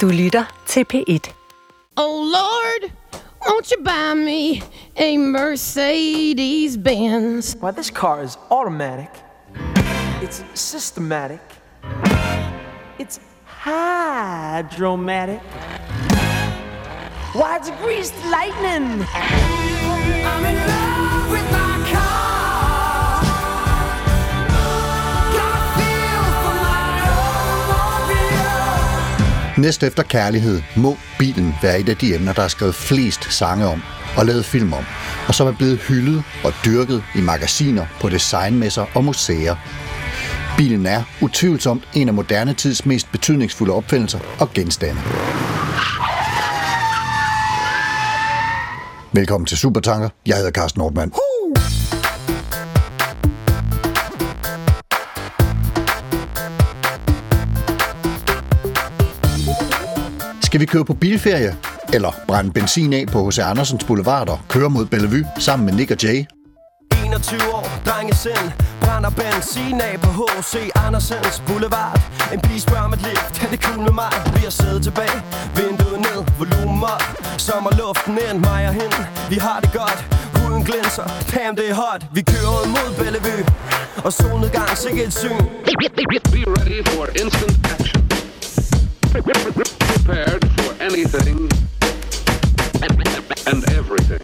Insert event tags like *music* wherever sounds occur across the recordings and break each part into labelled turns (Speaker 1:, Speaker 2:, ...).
Speaker 1: Du lytter til P1.
Speaker 2: Oh Lord, won't you buy me a Mercedes Benz?
Speaker 3: Why, this car is automatic. It's systematic. It's hydromatic. Why, it's greased lightning. I'm in love
Speaker 4: Næst efter kærlighed må bilen være et af de emner, der er skrevet flest sange om og lavet film om, og som er blevet hyldet og dyrket i magasiner, på designmesser og museer. Bilen er utvivlsomt en af moderne tids mest betydningsfulde opfindelser og genstande. Velkommen til Supertanker. Jeg hedder Carsten Nordmann. Skal vi køre på bilferie? Eller brænde benzin af på H.C. Andersens Boulevard og køre mod Bellevue sammen med Nick og Jay?
Speaker 5: 21 år, drengesend Brænder benzin af på H.C. Andersens Boulevard En pige spørger om et lift, kan det cool med mig? Vi har siddet tilbage, vinduet ned, volumen op Sommerluften ind, mig og hende Vi har det godt, huden glinser Damn, det er hot, vi kører ud mod Bellevue Og solnedgang, sikkert et syn
Speaker 6: Be ready for instant action. Prepared for anything and everything.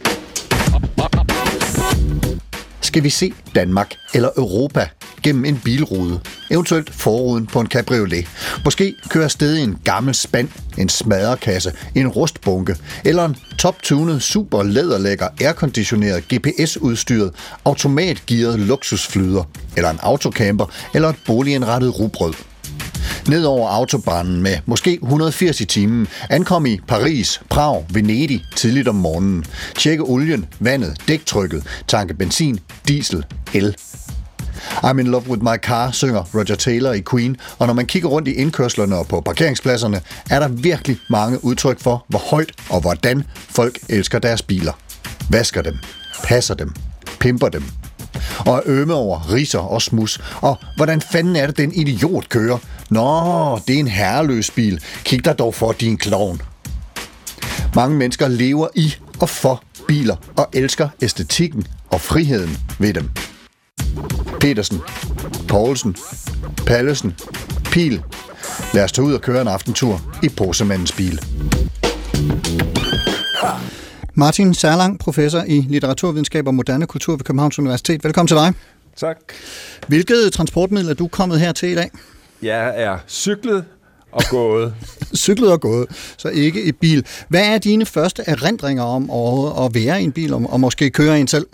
Speaker 4: Skal vi se Danmark eller Europa gennem en bilrude? Eventuelt forruden på en cabriolet. Måske kører sted i en gammel spand, en smadrekasse, en rustbunke eller en top-tunet, super læderlækker, airconditioneret, GPS-udstyret, automatgearet luksusflyder, eller en autocamper, eller et boligindrettet rugbrød. Ned over autobanen med måske 180 i timen, ankom i Paris, Prag, Venedig tidligt om morgenen. Tjekke olien, vandet, dæktrykket, tanke benzin, diesel, el. I'm in love with my car, synger Roger Taylor i Queen, og når man kigger rundt i indkørslerne og på parkeringspladserne, er der virkelig mange udtryk for, hvor højt og hvordan folk elsker deres biler. Vasker dem, passer dem, pimper dem, og er ømme over riser og smus. Og hvordan fanden er det, den idiot kører? Nå, det er en herreløs bil. Kig dig dog for din klovn. Mange mennesker lever i og for biler og elsker æstetikken og friheden ved dem. Petersen, Poulsen, Pallesen, Pil. Lad os tage ud og køre en aftentur i Posemandens bil. Martin Særlang, professor i litteraturvidenskab og moderne kultur ved Københavns Universitet. Velkommen til dig.
Speaker 7: Tak.
Speaker 4: Hvilket transportmiddel er du kommet her til i dag?
Speaker 7: Jeg er cyklet og gået. *laughs*
Speaker 4: Cyklet og gået, så ikke i bil. Hvad er dine første erindringer om at, at være i en bil, og, og måske køre en selv?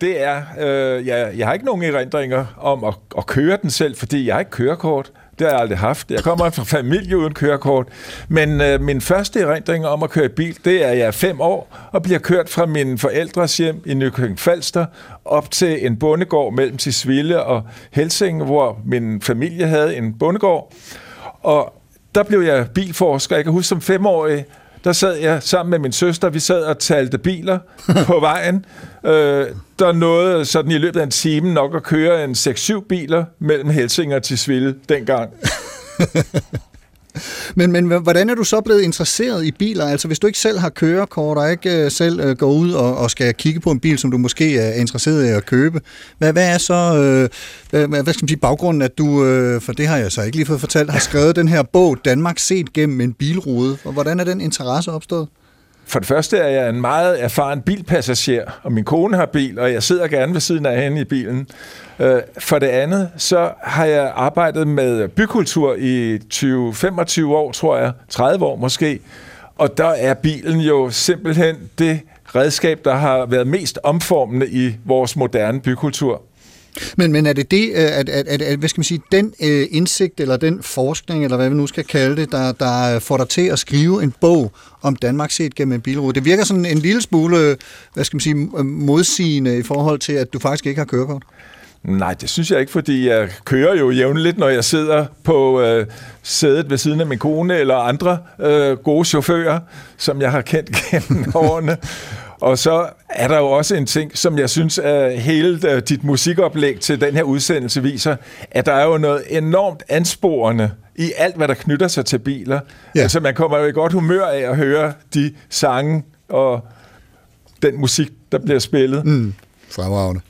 Speaker 7: Det er, øh, jeg, jeg har ikke nogen erindringer om at, at køre den selv, fordi jeg har ikke kørekort. Det har jeg aldrig haft. Jeg kommer fra familie uden kørekort. Men øh, min første erindring om at køre i bil, det er, at jeg er fem år og bliver kørt fra min forældres hjem i Nykøbing Falster op til en bondegård mellem Tisvilde og Helsinge, hvor min familie havde en bondegård. Og der blev jeg bilforsker. Jeg kan huske som femårig, der sad jeg sammen med min søster, vi sad og talte biler *laughs* på vejen. Øh, der nåede sådan i løbet af en time nok at køre en 6-7 biler mellem Helsing og Tisvilde dengang. *laughs* *laughs*
Speaker 4: Men, men hvordan er du så blevet interesseret i biler? Altså hvis du ikke selv har kørekort og ikke øh, selv øh, går ud og, og skal kigge på en bil, som du måske er interesseret i at købe, hvad, hvad er så øh, hvad, hvad skal man sige, baggrunden, at du, øh, for det har jeg så ikke lige fået fortalt, har skrevet den her bog, Danmark set gennem en bilrude. Og hvordan er den interesse opstået?
Speaker 7: For det første er jeg en meget erfaren bilpassager, og min kone har bil, og jeg sidder gerne ved siden af hende i bilen. Øh, for det andet, så har jeg arbejdet med bykultur i 20-25 år, tror jeg, 30 år måske, og der er bilen jo simpelthen det redskab, der har været mest omformende i vores moderne bykultur.
Speaker 4: Men, men er det det, øh, at, at, at, at hvad skal man sige, den øh, indsigt eller den forskning, eller hvad vi nu skal kalde det, der, der øh, får dig til at skrive en bog om Danmark set gennem en bilrude? Det virker sådan en lille smule, øh, hvad skal man sige, modsigende i forhold til, at du faktisk ikke har kørekort.
Speaker 7: Nej, det synes jeg ikke, fordi jeg kører jo jævnligt, når jeg sidder på øh, sædet ved siden af min kone eller andre øh, gode chauffører, som jeg har kendt *laughs* gennem årene. Og så er der jo også en ting, som jeg synes, at hele øh, dit musikoplæg til den her udsendelse viser, at der er jo noget enormt ansporende i alt, hvad der knytter sig til biler.
Speaker 4: Ja.
Speaker 7: Altså, man kommer jo i godt humør af at høre de sange og den musik, der bliver spillet. Mm.
Speaker 4: Fremragende.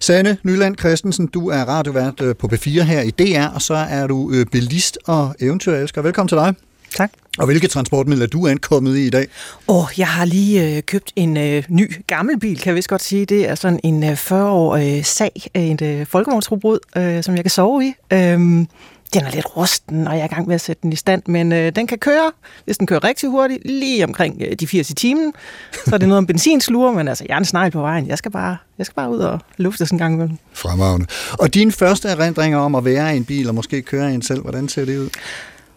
Speaker 4: Sanne Nyland Christensen, du er radiovært øh, på P4 her i DR, og så er du øh, bilist og eventyrelsker. Velkommen til dig.
Speaker 8: Tak.
Speaker 4: Og hvilke transportmidler er du ankommet i i dag?
Speaker 8: Åh, jeg har lige øh, købt en øh, ny gammel bil, kan jeg vist godt sige. Det er sådan en øh, 40-årig øh, sag af en øh, folkevognsrobot, øh, som jeg kan sove i. Øhm, den er lidt rusten, og jeg er i gang med at sætte den i stand, men øh, den kan køre, hvis den kører rigtig hurtigt, lige omkring øh, de 80 i timen. Så er det noget om benzinslure, men altså, jeg er en snegl på vejen. Jeg skal bare, jeg skal bare ud og lufte sådan en gang imellem.
Speaker 4: Fremragende. Og dine første erindringer om at være i en bil og måske køre i en selv, hvordan ser det ud?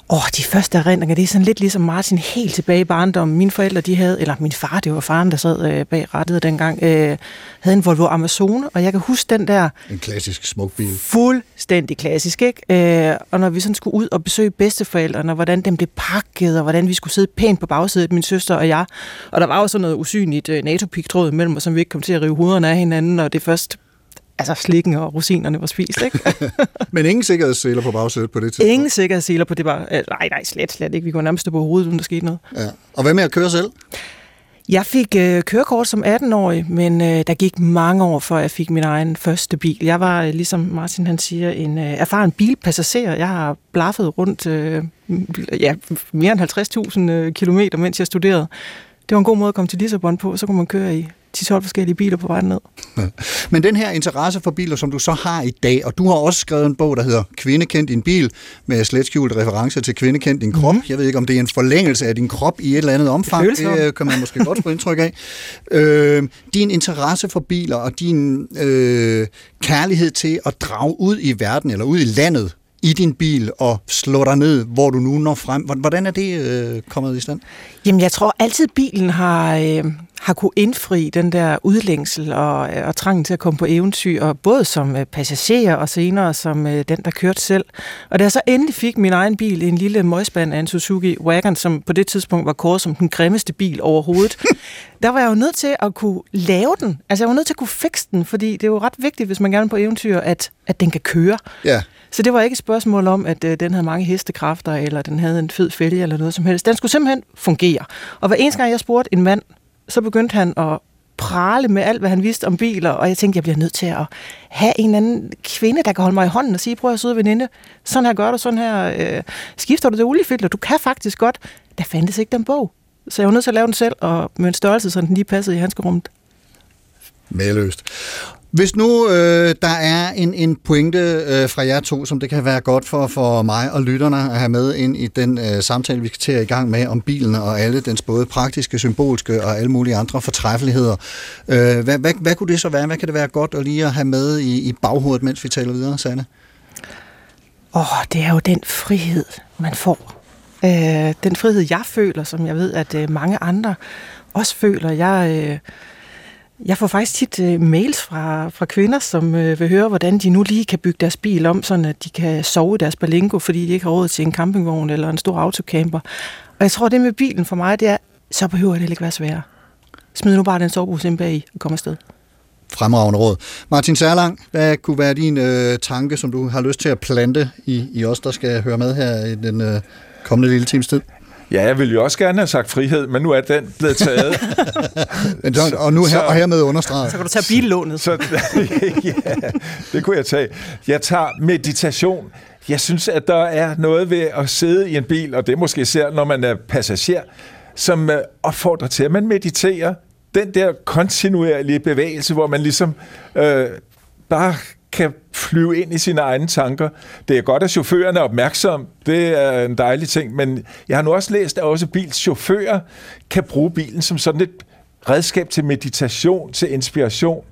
Speaker 8: Åh, oh, de første erindringer, det er sådan lidt ligesom Martin helt tilbage i barndommen. Mine forældre, de havde, eller min far, det var faren, der sad øh, bag rettet dengang, øh, havde en Volvo Amazone, og jeg kan huske den der
Speaker 4: En klassisk smuk bil.
Speaker 8: fuldstændig klassisk, ikke? Øh, og når vi sådan skulle ud og besøge bedsteforældrene, og hvordan den blev pakket, og hvordan vi skulle sidde pænt på bagsædet, min søster og jeg. Og der var jo sådan noget usynligt øh, NATO-pigtråd imellem os, som vi ikke kom til at rive hovederne af hinanden, og det først altså slikken og rosinerne var spist, ikke? *laughs*
Speaker 4: Men ingen sikkerhedsseler på bagsædet på det tidspunkt.
Speaker 8: Ingen sikkerhedsseler på det. Øh, nej, nej, slet, slet ikke. Vi går nærmest stå på hovedet, uden der skete noget.
Speaker 4: Ja. Og hvad med at køre selv?
Speaker 8: Jeg fik øh, kørekort som 18-årig, men øh, der gik mange år, før jeg fik min egen første bil. Jeg var, øh, ligesom Martin han siger, en øh, erfaren bilpassager. Jeg har blaffet rundt øh, ja, mere end 50.000 øh, kilometer, mens jeg studerede. Det var en god måde at komme til Lissabon på, så kunne man køre i 10-12 forskellige biler på vejen ned. *laughs*
Speaker 4: Men den her interesse for biler, som du så har i dag, og du har også skrevet en bog, der hedder Kvindekendt din bil, med slet skjulte referencer til Kvindekendt din krop. Mm-hmm. Jeg ved ikke, om det er en forlængelse af din krop i et eller andet omfang. Det øh, kan man måske godt få indtryk af. *laughs* Øh, din interesse for biler og din øh, kærlighed til at drage ud i verden, eller ud i landet, i din bil og slå dig ned, hvor du nu når frem. Hvordan er det øh, kommet i stand?
Speaker 8: Jamen, jeg tror altid, bilen har, øh, har kunne indfri den der udlængsel og, øh, og trangen til at komme på eventyr, og både som øh, passager og senere som øh, den, der kørte selv. Og da jeg så endelig fik min egen bil, en lille møgspand af en Suzuki Wagon, som på det tidspunkt var kåret som den grimmeste bil overhovedet, *laughs* der var jeg jo nødt til at kunne lave den. Altså, jeg var nødt til at kunne fikse den, fordi det er jo ret vigtigt, hvis man gerne på eventyr, at, at den kan køre.
Speaker 4: Ja.
Speaker 8: Så det var ikke et spørgsmål om, at øh, den havde mange hestekræfter, eller den havde en fed fælge, eller noget som helst. Den skulle simpelthen fungere. Og hver eneste gang, jeg spurgte en mand, så begyndte han at prale med alt, hvad han vidste om biler, og jeg tænkte, jeg bliver nødt til at have en anden kvinde, der kan holde mig i hånden og sige, prøv at søde veninde, sådan her gør du, sådan her øh, skifter du det oliefilter, du kan faktisk godt. Der fandtes ikke den bog. Så jeg var nødt til at lave den selv, og med en størrelse, så den lige passede i handskerummet.
Speaker 4: Maløst. Hvis nu øh, der er en, en pointe øh, fra jer to, som det kan være godt for, for mig og lytterne at have med ind i den øh, samtale, vi skal til at i gang med om bilen og alle dens både praktiske, symbolske og alle mulige andre fortræffeligheder. Øh, hvad, hvad, hvad kunne det så være? Hvad kan det være godt at lige at have med i, i baghovedet, mens vi taler videre, Sanne?
Speaker 8: Åh, oh, det er jo den frihed, man får. Øh, den frihed, jeg føler, som jeg ved, at øh, mange andre også føler. Jeg, øh, jeg får faktisk tit uh, mails fra, fra kvinder, som uh, vil høre, hvordan de nu lige kan bygge deres bil om, sådan at de kan sove i deres balingo, fordi de ikke har råd til en campingvogn eller en stor autocamper. Og jeg tror, det med bilen for mig, det er, så behøver det ikke være sværere. Smid nu bare den sovepose ind bag i og kom afsted.
Speaker 4: Fremragende råd. Martin Særlang, hvad kunne være din øh, tanke, som du har lyst til at plante i, i os, der skal høre med her i den øh, kommende lille times tid?
Speaker 7: Ja, jeg ville jo også gerne have sagt frihed, men nu er den blevet taget. *laughs*
Speaker 4: Men så- Og, nu her,
Speaker 7: Så-
Speaker 4: og hermed understreget.
Speaker 8: Så kan du tage billånet.
Speaker 7: Så *laughs* ja, det kunne jeg tage. Jeg tager meditation. Jeg synes, at der er noget ved at sidde i en bil, og det er måske især, når man er passager, som øh, opfordrer til, at man mediterer. Den der kontinuerlige bevægelse, hvor man ligesom øh, bare kan flyve ind i sine egne tanker. Det er godt, at chaufførerne er opmærksom. Det er en dejlig ting. Men jeg har nu også læst, at også bilchauffører kan bruge bilen som sådan et redskab til meditation, til inspiration.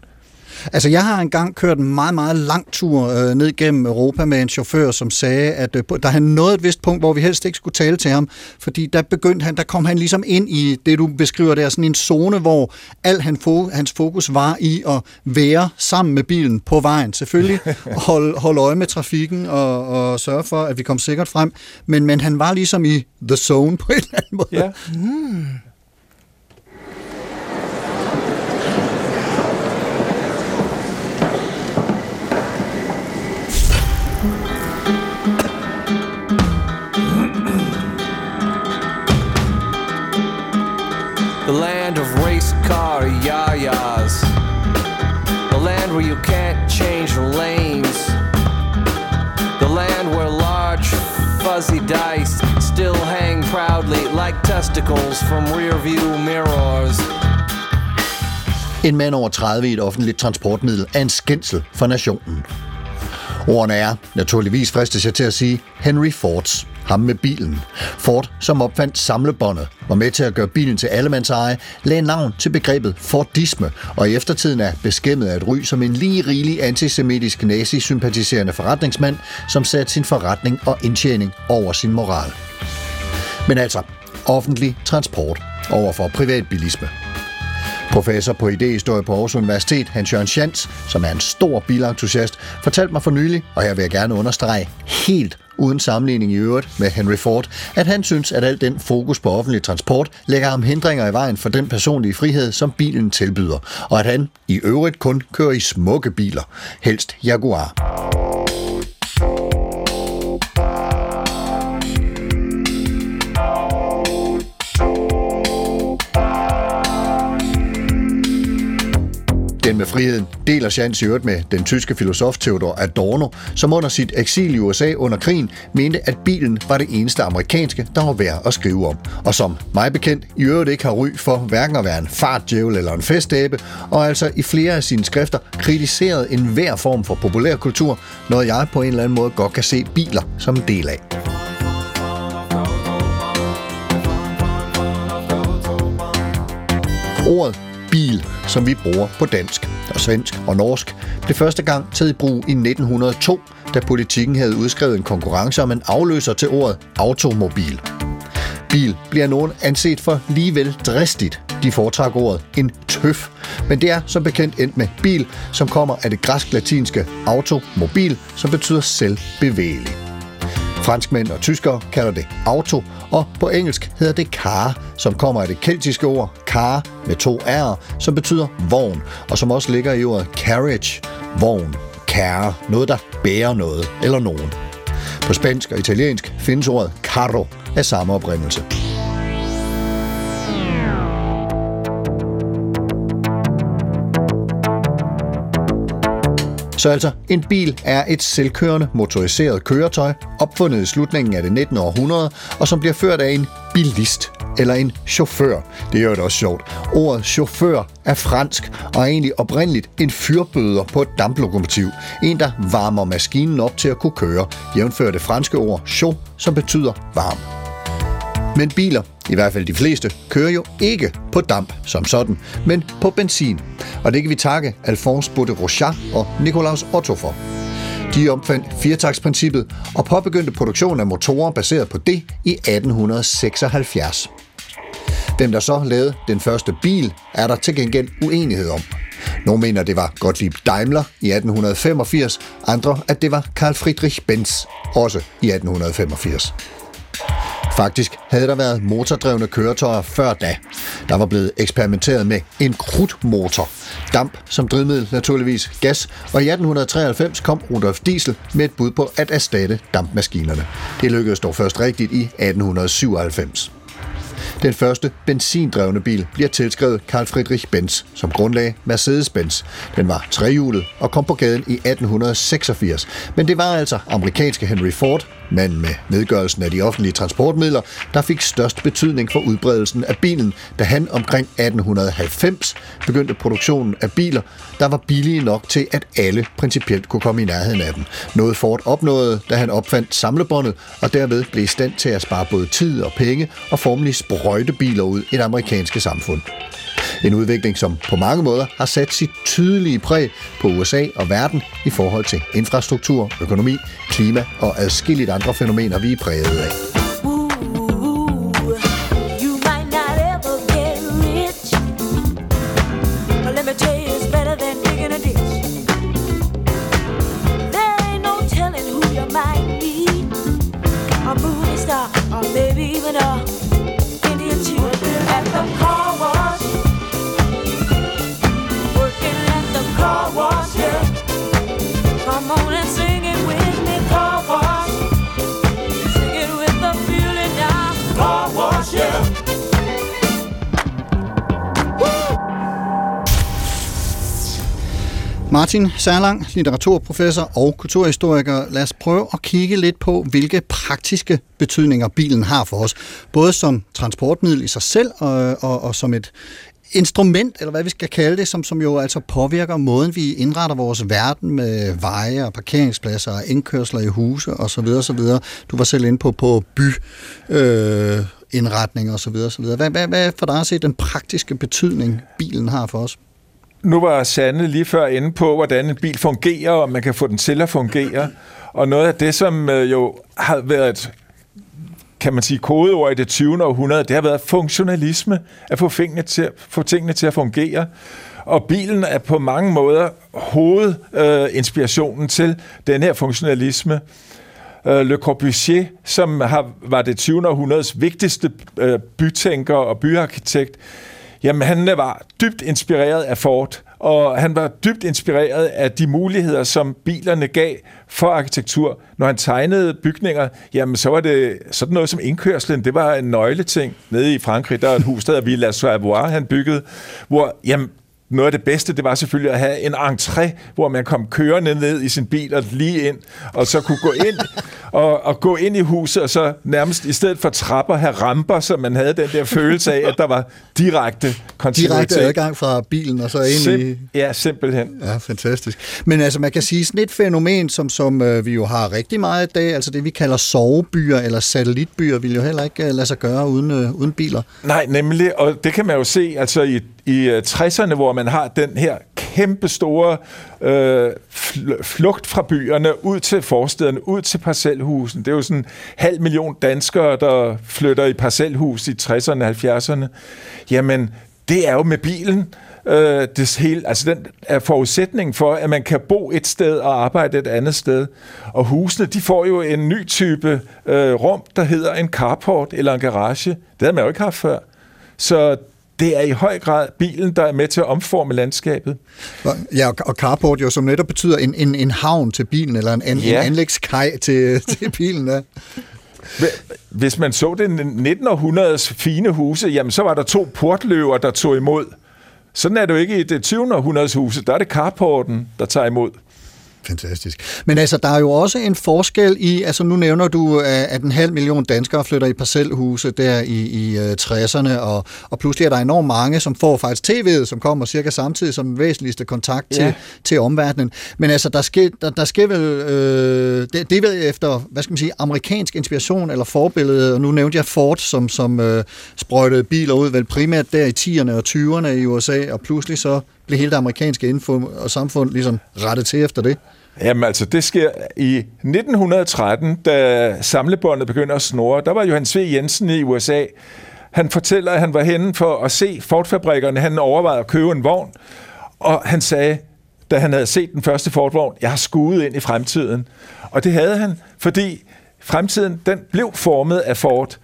Speaker 4: Altså, jeg har engang kørt en meget, meget lang tur øh, ned gennem Europa med en chauffør, som sagde, at øh, der han nåede et vist punkt, hvor vi helst ikke skulle tale til ham, fordi der begyndte han, der kom han ligesom ind i det, du beskriver der, sådan en zone, hvor al han fo- hans fokus var i at være sammen med bilen på vejen. Selvfølgelig *laughs* holde hold øje med trafikken og, og sørge for, at vi kom sikkert frem, men, men han var ligesom i the zone på en eller anden måde.
Speaker 7: Ja.
Speaker 9: Race car yayas. The land where you can't change lanes. The land where large, fuzzy dice still hang proudly like testicles from rear view mirrors.
Speaker 4: En mand over 30 i et offentligt transportmiddel er en skændsel for nationen. Ordene er, naturligvis fristes jeg til at sige, Henry Fords. Ham med bilen. Ford, som opfandt samlebåndet, var med til at gøre bilen til allemands eje, lagde navn til begrebet Fordisme, og i eftertiden er beskæmmet af et ry som en lige rigelig antisemitisk nazi-sympatiserende forretningsmand, som satte sin forretning og indtjening over sin moral. Men altså, offentlig transport over for privatbilisme. Professor på idehistorie på Aarhus Universitet, Hans Jørgen Schantz, som er en stor bilentusiast, fortalte mig for nylig, og her vil jeg gerne understrege, helt uden sammenligning i øvrigt med Henry Ford, at han synes, at al den fokus på offentlig transport lægger ham hindringer i vejen for den personlige frihed, som bilen tilbyder, og at han i øvrigt kun kører i smukke biler, helst Jaguar. Den med friheden deler Schanz i øvrigt med den tyske filosof Theodor Adorno, som under sit eksil i USA under krigen mente, at bilen var det eneste amerikanske, der var værd at skrive om. Og som mig bekendt i øvrigt ikke har ry for hverken at være en fartdjævel eller en festabe, og altså i flere af sine skrifter kritiseret enhver form for populærkultur, noget jeg på en eller anden måde godt kan se biler som en del af. Ordet bil, som vi bruger på dansk og svensk og norsk, blev første gang taget i brug i 1902, da politikken havde udskrevet en konkurrence om en afløser til ordet automobil. Bil bliver nogen anset for ligevel dristigt. De foretrækker ordet en tøf, men det er som bekendt endt med bil, som kommer af det græsk-latinske automobil, som betyder selvbevægelig. Franskmænd og tyskere kalder det auto, og på engelsk hedder det car, som kommer af det keltiske ord car med to r'er, som betyder vogn, og som også ligger i ordet carriage, vogn, kære, noget der bærer noget eller nogen. På spansk og italiensk findes ordet carro af samme oprindelse. Så altså, en bil er et selvkørende motoriseret køretøj, opfundet i slutningen af det 19. århundrede, og som bliver ført af en bilist eller en chauffør. Det er jo også sjovt. Ordet chauffør er fransk og er egentlig oprindeligt en fyrbøder på et damplokomotiv. En, der varmer maskinen op til at kunne køre, jævnfører det franske ord chaud, som betyder varm. Men biler, i hvert fald de fleste, kører jo ikke på damp som sådan, men på benzin. Og det kan vi takke Alphonse Bode Rochat og Nikolaus Otto for. De opfandt firetaksprincippet og påbegyndte produktionen af motorer baseret på det i 1876. Hvem der så lavede den første bil, er der til gengæld uenighed om. Nogle mener, det var Gottlieb Daimler i 1885, andre, at det var Karl Friedrich Benz, også i 1885. Faktisk havde der været motordrevne køretøjer før da. Der var blevet eksperimenteret med en krudtmotor. Damp som drivmiddel naturligvis gas, og i 1893 kom Rudolf Diesel med et bud på at erstatte dampmaskinerne. Det lykkedes dog først rigtigt i 1897. Den første benzindrevne bil bliver tilskrevet Carl Friedrich Benz, som grundlagde Mercedes-Benz. Den var trehjulet og kom på gaden i 1886. Men det var altså amerikanske Henry Ford, manden med nedgørelsen af de offentlige transportmidler, der fik størst betydning for udbredelsen af bilen, da han omkring 1890 begyndte produktionen af biler, der var billige nok til, at alle principielt kunne komme i nærheden af dem. Noget Ford opnåede, da han opfandt samlebåndet, og derved blev i stand til at spare både tid og penge og formelig sprøjtebiler ud i det amerikanske samfund. En udvikling, som på mange måder har sat sit tydelige præg på USA og verden i forhold til infrastruktur, økonomi, klima og adskilligt andre fænomener, vi er præget af. Martin Særlang, litteraturprofessor og kulturhistoriker. Lad os prøve at kigge lidt på, hvilke praktiske betydninger bilen har for os. Både som transportmiddel i sig selv og, og, og som et instrument, eller hvad vi skal kalde det, som, som jo altså påvirker måden, vi indretter vores verden med veje og parkeringspladser og indkørsler i huse osv. osv. Du var selv inde på, på by, øh, indretning og så videre, så videre. Hvad, hvad, hvad er for dig at se den praktiske betydning, bilen har for os?
Speaker 7: Nu var Sande lige før inde på, hvordan en bil fungerer, og man kan få den til at fungere. Og noget af det, som øh, jo har været kan man sige, kodeord i det 20. århundrede, det har været funktionalisme, at få, tingene til, få tingene til at fungere. Og bilen er på mange måder hovedinspirationen øh, til den her funktionalisme. Øh, Le Corbusier, som har, var det 20. århundredes vigtigste øh, bytænker og byarkitekt, jamen han var dybt inspireret af Ford, og han var dybt inspireret af de muligheder, som bilerne gav for arkitektur. Når han tegnede bygninger, jamen så var det sådan noget som indkørslen, det var en nøgleting. Nede i Frankrig, der er et hus, der hedder Villa Savoie, han byggede, hvor jamen, noget af det bedste, det var selvfølgelig at have en entré, hvor man kom kørende ned i sin bil og lige ind, og så kunne gå ind *laughs* og, og gå ind i huset, og så nærmest i stedet for trapper have ramper, så man havde den der følelse af, at der var direkte kontinuitet.
Speaker 4: Direkte adgang fra bilen og så ind
Speaker 7: Sim-
Speaker 4: i...
Speaker 7: Ja, simpelthen.
Speaker 4: Ja, fantastisk. Men altså, man kan sige sådan et fænomen, som, som øh, vi jo har rigtig meget i dag, altså det vi kalder sovebyer eller satellitbyer, vil jo heller ikke øh, lade sig gøre uden, øh, uden biler.
Speaker 7: Nej, nemlig, og det kan man jo se altså i, i øh, 60'erne, hvor man har den her kæmpe store øh, flugt fra byerne ud til forstederne, ud til parcelhusen. Det er jo sådan en halv million danskere, der flytter i parcelhus i 60'erne og 70'erne. Jamen, det er jo med bilen. Øh, det hele, altså den er forudsætningen for, at man kan bo et sted og arbejde et andet sted. Og husene, de får jo en ny type øh, rum, der hedder en carport eller en garage. Det havde man jo ikke haft før. Så det er i høj grad bilen, der er med til at omforme landskabet.
Speaker 4: Ja, og- carport jo, som netop betyder en, en, en havn til bilen, eller en,
Speaker 7: Ja.
Speaker 4: en anlægskaj til, *laughs* til bilen. Ja.
Speaker 7: Hvis man så det 1900-århundredes fine huse, jamen så var der to portløver, der tog imod. Sådan er det jo ikke i det 20. århundredes huse. Der er det carporten, der tager imod.
Speaker 4: Fantastisk. Men altså, der er jo også en forskel i, altså nu nævner du, øh, at en halv million danskere flytter i parcelhuse der i, i øh, 60'erne, og, og pludselig er der enormt mange, som får faktisk tv'et, som kommer cirka samtidig som den væsentligste kontakt til,
Speaker 7: Ja.
Speaker 4: til omverdenen. Men altså, der sker, der, der sker vel, øh, det, det er vel efter, hvad skal man sige, amerikansk inspiration eller forbillede, og nu nævnte jeg Ford, som, som øh, sprøjtede biler ud, vel primært der i 10'erne og 20'erne i USA, og pludselig så blev hele det amerikanske info og samfund ligesom rettet til efter det.
Speaker 7: Jamen altså, det sker i 1913, da samlebåndet begynder at snore. Der var Johan V. Jensen i USA. Han fortæller, at han var henne for at se Ford-fabrikkerne. Han overvejede at købe en vogn, og han sagde, da han havde set den første Ford-vogn, jeg har skudt ind i fremtiden. Og det havde han, fordi fremtiden, den blev formet af Ford.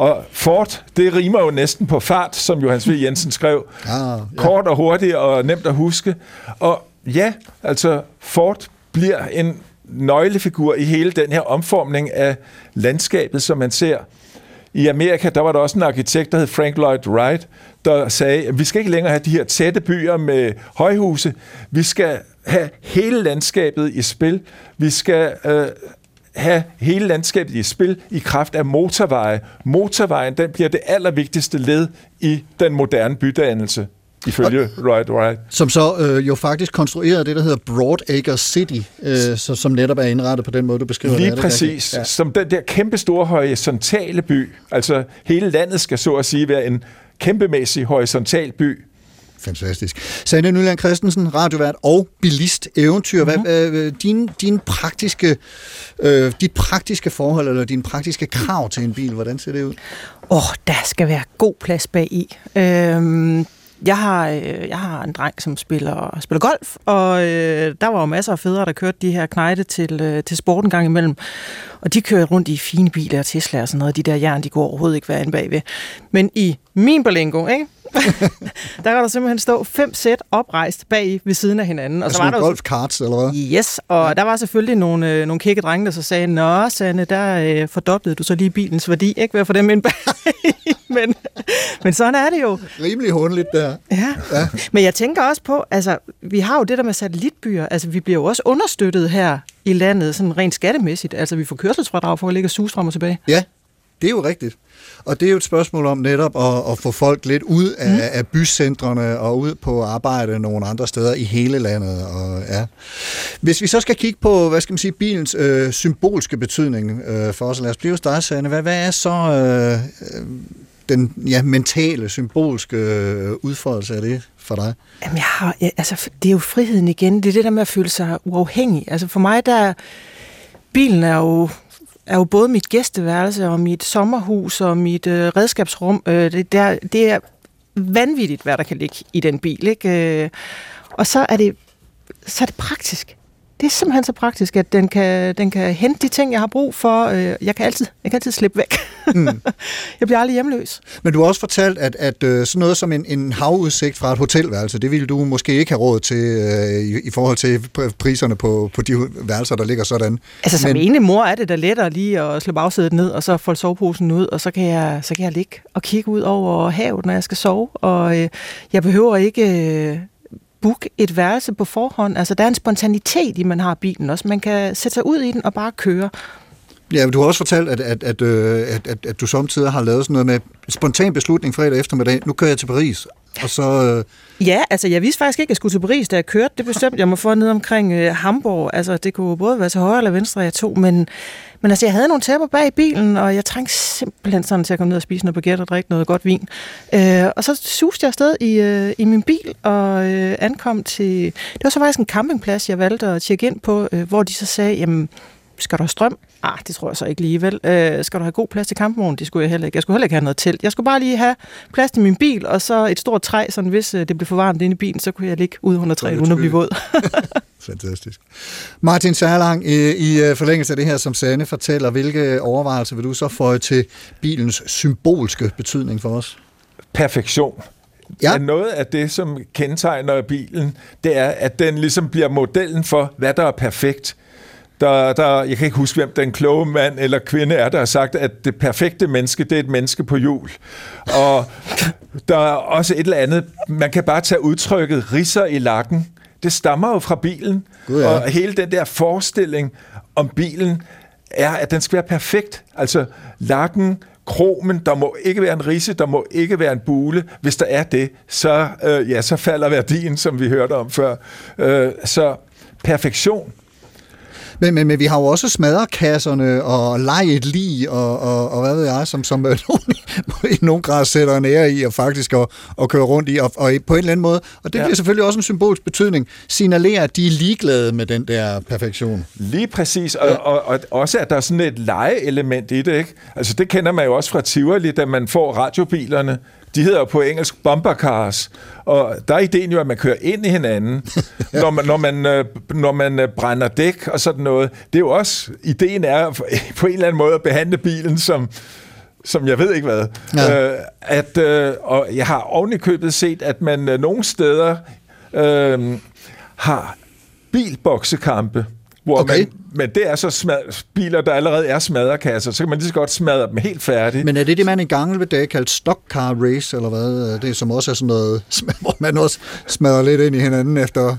Speaker 7: Og Ford, det rimer jo næsten på fart, som Johannes V. Jensen skrev.
Speaker 4: Ah, ja.
Speaker 7: Kort og hurtigt og nemt at huske. Og ja, altså Ford bliver en nøglefigur i hele den her omformning af landskabet, som man ser. I Amerika, der var der også en arkitekt, der hed Frank Lloyd Wright, der sagde, at vi skal ikke længere have de her tætte byer med højhuse. Vi skal have hele landskabet i spil. Vi skal øh, have hele landskabet i spil i kraft af motorveje. Motorvejen, den bliver det allervigtigste led i den moderne bydannelse, ifølge Lloyd Wright.
Speaker 4: Som så øh, jo faktisk konstruerede det, der hedder Broadacre City, øh, så, som netop er indrettet på den måde, du beskriver det.
Speaker 7: Lige
Speaker 4: det
Speaker 7: præcis.
Speaker 4: rigtigt?
Speaker 7: Ja. Som den der kæmpe store horisontale by. Altså hele landet skal så at sige være en kæmpemæssig horisontal by.
Speaker 4: Fantastisk. Sande Nyland Christensen, radiovært og bilist eventyr.
Speaker 7: Mhm.
Speaker 4: Mm-hmm. Hvad, øh, din, din praktiske, øh, dit praktiske forhold, eller dine praktiske krav til en bil, hvordan ser det ud?
Speaker 8: Åh, oh, der skal være god plads bag i. Øhm, jeg har, øh, jeg har en dreng, som spiller, spiller golf, og øh, der var jo masser af fædre, der kørte de her knejte til, øh, til sporten gang imellem. Og de kører rundt i fine biler og Tesla og sådan noget. De der jern, de går overhovedet ikke være inde bagved. Men i min Berlingo, ikke? *laughs* der kan der simpelthen stå fem sæt oprejst bag ved siden af hinanden. Og
Speaker 4: Altså
Speaker 8: så var der jo
Speaker 4: golfkarts, eller hvad?
Speaker 8: Yes, og der var selvfølgelig nogle, øh, nogle kække drenge, der så sagde, Nå, Sanne, der øh, fordoblede du så lige bilens værdi, ikke ved at få dem ind bag. *laughs* men, men sådan er det jo.
Speaker 4: Rimelig håndligt der.
Speaker 8: Ja. ja. Men jeg tænker også på, altså, vi har jo det der med satellitbyer, altså vi bliver jo også understøttet her i landet, sådan rent skattemæssigt. Altså vi får kørselsfradrag for at ligge og frem og tilbage.
Speaker 4: Ja, det er jo rigtigt. Og det er jo et spørgsmål om netop at, at få folk lidt ud af, mm. af bycentrene og ud på arbejde nogle andre steder i hele landet. Og, ja. Hvis vi så skal kigge på, hvad skal man sige, bilens øh, symbolske betydning øh, for os, lad os blive hos dig, Sanne. Hvad, hvad er så øh, den ja, mentale, symbolske øh, udfoldelse af det for dig?
Speaker 8: Jamen, jeg har, jeg, altså, det er jo friheden igen. Det er det der med at føle sig uafhængig. Altså for mig, der bilen er jo er jo både mit gæsteværelse og mit sommerhus og mit øh, redskabsrum. Øh, det, der, det er vanvittigt, hvad der kan ligge i den bil. Ikke? Øh, og så er, det, så er det praktisk. Det er simpelthen så praktisk, at den kan, den kan hente de ting, jeg har brug for. Øh, jeg, kan altid, jeg kan altid slippe væk. Mm. *laughs* jeg bliver aldrig hjemløs.
Speaker 4: Men du har også fortalt, at, at øh, sådan noget som en, en havudsigt fra et hotelværelse, det ville du måske ikke have råd til øh, i, i forhold til priserne på, på de værelser, der ligger sådan.
Speaker 8: Altså som Men... ene mor er det da lettere lige at slå bagsædet ned, og så folde soveposen ud, og så kan jeg, så kan jeg ligge og kigge ud over havet, når jeg skal sove. Og øh, jeg behøver ikke... Øh, booke et værelse på forhånd. Altså, der er en spontanitet i, man har bilen også. Man kan sætte sig ud i den og bare køre.
Speaker 4: Ja, du har også fortalt, at, at, at, øh, at, at, at du samtidig har lavet sådan noget med spontan beslutning fredag eftermiddag. Nu kører jeg til Paris. Og så... Øh...
Speaker 8: Ja, altså jeg vidste faktisk ikke, at jeg skulle til Paris, da jeg kørte. Det bestemte jeg mig for ned omkring øh, Hamburg. Altså det kunne både være til højre eller venstre, jeg tog. Men, men altså jeg havde nogle tæpper bag i bilen, og jeg trængte simpelthen sådan til at komme ned og spise noget baguette og drikke noget godt vin. Øh, og så suste jeg afsted i, øh, i min bil og øh, ankom til... Det var så faktisk en campingplads, jeg valgte at tjekke ind på, øh, hvor de så sagde, jamen skal du have strøm? Ah, det tror jeg så ikke lige vel. Øh, skal du have god plads til kampvognen? Det skulle jeg heller ikke. Jeg skulle heller ikke have noget telt. Jeg skulle bare lige have plads til min bil, og så et stort træ, så hvis øh, det blev for varmt inde i bilen, så kunne jeg ligge ude under træet, uden at blive våd. *laughs* *laughs*
Speaker 4: Fantastisk. Martin Særlang, i, i øh, forlængelse af det her, som Sanne fortæller, hvilke overvejelser vil du så få til bilens symbolske betydning for os?
Speaker 7: Perfektion. Ja. Noget af det, som kendetegner bilen, det er, at den ligesom bliver modellen for, hvad der er perfekt. Der, der, jeg kan ikke huske, hvem den kloge mand eller kvinde er, der har sagt, at det perfekte menneske, det er et menneske på jul. Og der er også et eller andet, man kan bare tage udtrykket risser i lakken. Det stammer jo fra bilen.
Speaker 4: God, ja.
Speaker 7: Og hele den der forestilling om bilen, er, at den skal være perfekt. Altså lakken, kromen, der må ikke være en risse, der må ikke være en bule. Hvis der er det, så, øh, ja, så falder værdien, som vi hørte om før. Øh, så perfektion
Speaker 4: men, men, men vi har jo også smadrekasserne og lejet lige og, og, og hvad ved jeg, som, som *laughs* i nogen grad sætter en ære i og faktisk at, at køre rundt i, og, og på en eller anden måde, og det ja. bliver selvfølgelig også en symbolsk betydning, signalerer, at de er ligeglade med den der perfektion.
Speaker 7: Lige præcis, og, ja. og, og også at der er sådan et legeelement i det, ikke? Altså det kender man jo også fra Tivoli, da man får radiobilerne, de hedder jo på engelsk bumper cars, og der er ideen jo, at man kører ind i hinanden, *laughs* ja. når, man, når, man, øh, når man øh, brænder dæk og sådan noget. Det er jo også, ideen er *laughs* på en eller anden måde at behandle bilen som, som jeg ved ikke hvad. Ja. Øh, at, øh, og jeg har oven i købet set, at man øh, nogle steder øh, har bilboksekampe, hvor
Speaker 4: Okay.
Speaker 7: man, men det er så smad, biler, der allerede er smadrekasser, så kan man lige så godt smadre dem helt færdigt.
Speaker 4: Men er det det, man i gamle dage kaldte stock car race, eller hvad? Det som også er sådan noget, *laughs* hvor man også smadrer lidt ind i hinanden efter,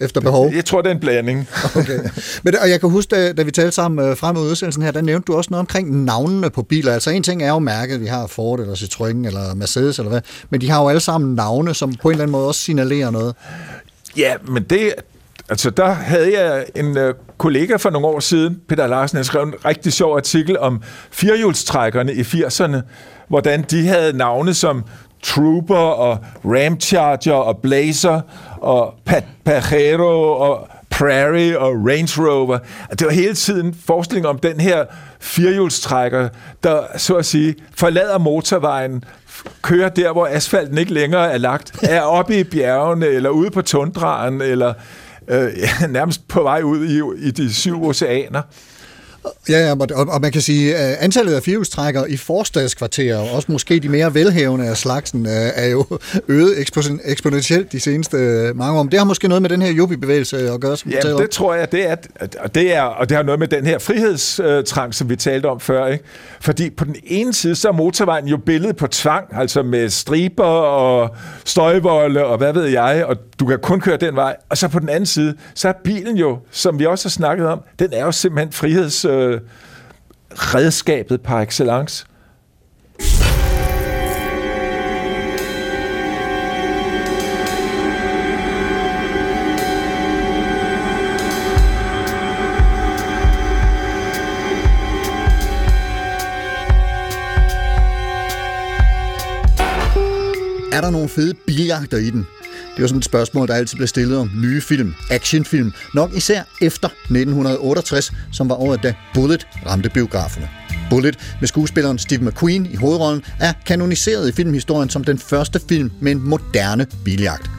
Speaker 4: efter behov.
Speaker 7: Jeg tror, det er en blanding. *laughs*
Speaker 4: Okay. Men, og jeg kan huske, da, da vi talte sammen øh, frem ud udsendelsen her, der nævnte du også noget omkring navnene på biler. Altså en ting er jo mærket, vi har Ford eller Citroën eller Mercedes eller hvad, men de har jo alle sammen navne, som på en eller anden måde også signalerer noget.
Speaker 7: Ja, men det... Altså, der havde jeg en øh, kollega for nogle år siden, Peter Larsen, han skrev en rigtig sjov artikel om firehjulstrækkerne i 80'erne, hvordan de havde navne som Trooper og Ramcharger og Blazer og Pajero og Prairie og Range Rover. Det var hele tiden forskning om den her firehjulstrækker, der så at sige forlader motorvejen, kører der, hvor asfalten ikke længere er lagt, er oppe i bjergene, eller ude på tundraen, eller øh, *laughs* nærmest på vej ud i, i de syv oceaner.
Speaker 4: Ja, ja, og, man kan sige, at antallet af firehjulstrækkere i forstadskvarterer, og også måske de mere velhavende af slagsen, øh, er jo *laughs* øget eksponen- eksponentielt de seneste øh, mange år. Men det har måske noget med den her yuppie-bevægelse at gøre, som om.
Speaker 7: det tror jeg, det er, og det er, og det har noget med den her frihedstrang, som vi talte om før, ikke? Fordi på den ene side, så er motorvejen jo billedet på tvang, altså med striber og støjvolde og hvad ved jeg, og du kan kun køre den vej. Og så på den anden side, så er bilen jo, som vi også har snakket om, den er jo simpelthen frihedsredskabet øh, redskabet par excellence.
Speaker 4: Er der nogle fede biljagter i den? Det er sådan et spørgsmål, der altid bliver stillet om nye film, actionfilm, nok især efter 1968, som var året, da Bullet ramte biograferne. Bullet med skuespilleren Steve McQueen i hovedrollen er kanoniseret i filmhistorien som den første film med en moderne biljagt.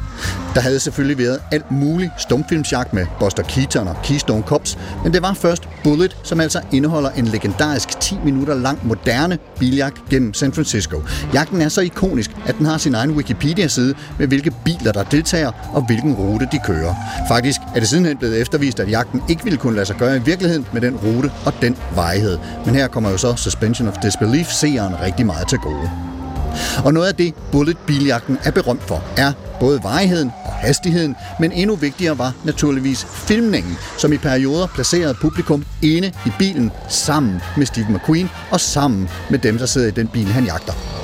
Speaker 4: Der havde selvfølgelig været alt muligt stumfilmsjagt med Buster Keaton og Keystone Cops, men det var først Bullet, som altså indeholder en legendarisk 10 minutter lang moderne biljagt gennem San Francisco. Jagten er så ikonisk, at den har sin egen Wikipedia-side med hvilke biler der deltager og hvilken rute de kører. Faktisk er det sidenhen blevet eftervist, at jagten ikke ville kunne lade sig gøre i virkeligheden med den rute og den vejhed. Men her kommer jo så Suspension of Disbelief seeren rigtig meget til gode. Og noget af det, Bullet-biljagten er berømt for, er både varigheden og hastigheden, men endnu vigtigere var naturligvis filmningen, som i perioder placerede publikum inde i bilen sammen med Steve McQueen og sammen med dem, der sidder i den bil, han jagter.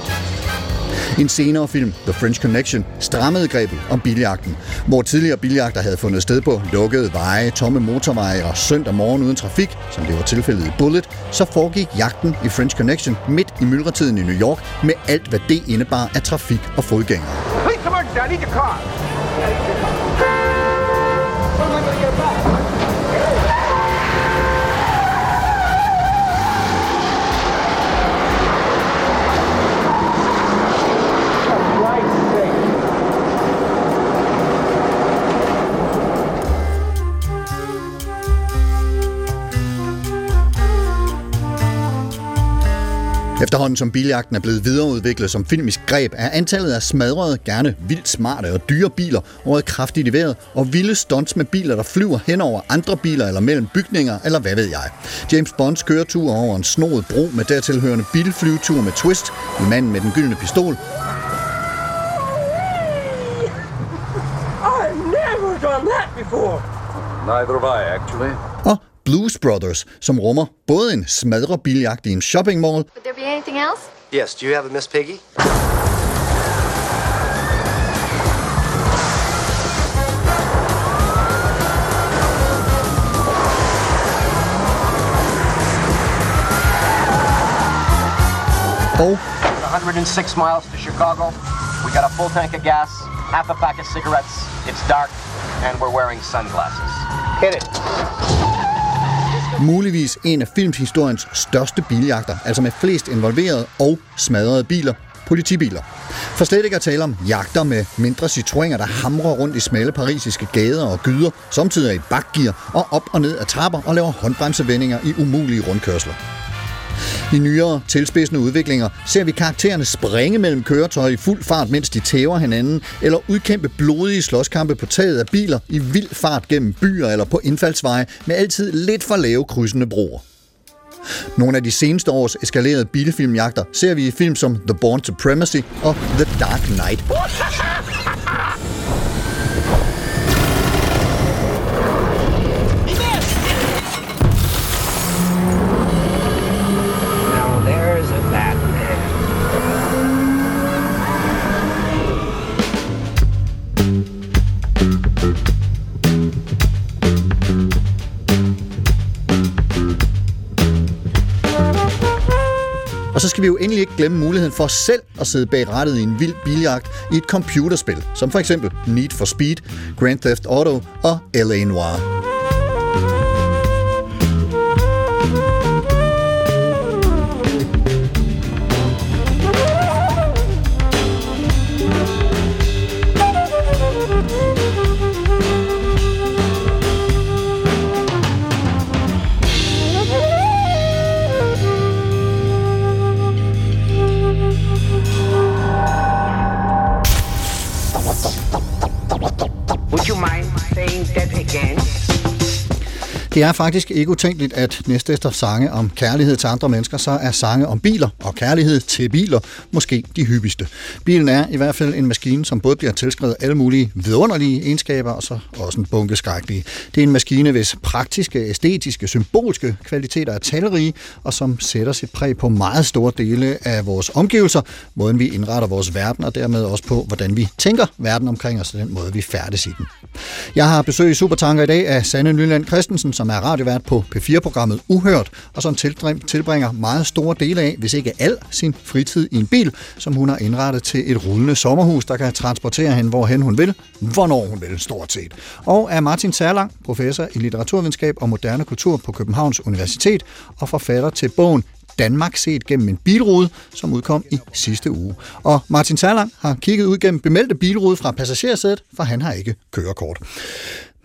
Speaker 4: En senere film, The French Connection, strammede grebet om biljagten, hvor tidligere biljagter havde fundet sted på lukkede veje, tomme motorveje og søndag morgen uden trafik, som det var tilfældet i Bullet, så foregik jagten i French Connection midt i myldretiden i New York med alt, hvad det indebar af trafik og fodgængere.
Speaker 10: Please come on, Dad. Need your car.
Speaker 4: Efterhånden som biljagten er blevet videreudviklet som filmisk greb, er antallet af smadrede, gerne vildt smarte og dyre biler røget kraftigt i vejret, og vilde stunts med biler, der flyver hen over andre biler eller mellem bygninger, eller hvad ved jeg. James Bonds køretur over en snoet bro med dertilhørende bilflyvetur med twist, manden med den gyldne pistol,
Speaker 10: I've never done that before.
Speaker 6: Neither have I, actually.
Speaker 4: og Blues Brothers, som rummer både en smadre biljagt i en shopping mall,
Speaker 11: Would there be anything else?
Speaker 12: Yes, do you have a Miss Piggy?
Speaker 4: og
Speaker 12: 106 miles to Chicago. We got a full tank of gas, half a pack of cigarettes. It's dark, and we're wearing sunglasses. Hit it
Speaker 4: muligvis en af filmhistoriens største biljagter, altså med flest involverede og smadrede biler, politibiler. For slet ikke at tale om jagter med mindre citroener, der hamrer rundt i smalle parisiske gader og gyder, samtidig i bakgear og op og ned ad trapper og laver håndbremsevendinger i umulige rundkørsler. I nyere tilspidsende udviklinger ser vi karaktererne springe mellem køretøjer i fuld fart, mens de tæver hinanden, eller udkæmpe blodige slåskampe på taget af biler i vild fart gennem byer eller på indfaldsveje med altid lidt for lave krydsende broer. Nogle af de seneste års eskalerede bilfilmjagter ser vi i film som The Born Supremacy og The Dark Knight. *laughs* Og så skal vi jo endelig ikke glemme muligheden for selv at sidde bag rattet i en vild biljagt i et computerspil, som for eksempel Need for Speed, Grand Theft Auto og L.A. Noire. Would you mind saying that again? Det er faktisk ikke utænkeligt, at næste efter sange om kærlighed til andre mennesker, så er sange om biler og kærlighed til biler måske de hyppigste. Bilen er i hvert fald en maskine, som både bliver tilskrevet alle mulige vidunderlige egenskaber, og så også en bunke skrækkelige. Det er en maskine, hvis praktiske, æstetiske, symbolske kvaliteter er talrige, og som sætter sit præg på meget store dele af vores omgivelser, måden vi indretter vores verden, og dermed også på, hvordan vi tænker verden omkring os, og den måde vi færdes i den. Jeg har besøg i Supertanker i dag af Sanne Nyland Christensen, som er radiovært på P4-programmet Uhørt, og som tilbringer meget store dele af, hvis ikke al sin fritid i en bil, som hun har indrettet til et rullende sommerhus, der kan transportere hende, hvorhen hun vil, hvornår hun vil, stort set. Og er Martin Særlang, professor i litteraturvidenskab og moderne kultur på Københavns Universitet, og forfatter til bogen Danmark set gennem en bilrude, som udkom i sidste uge. Og Martin Særlang har kigget ud gennem bemeldte bilrude fra passagersædet, for han har ikke kørekort.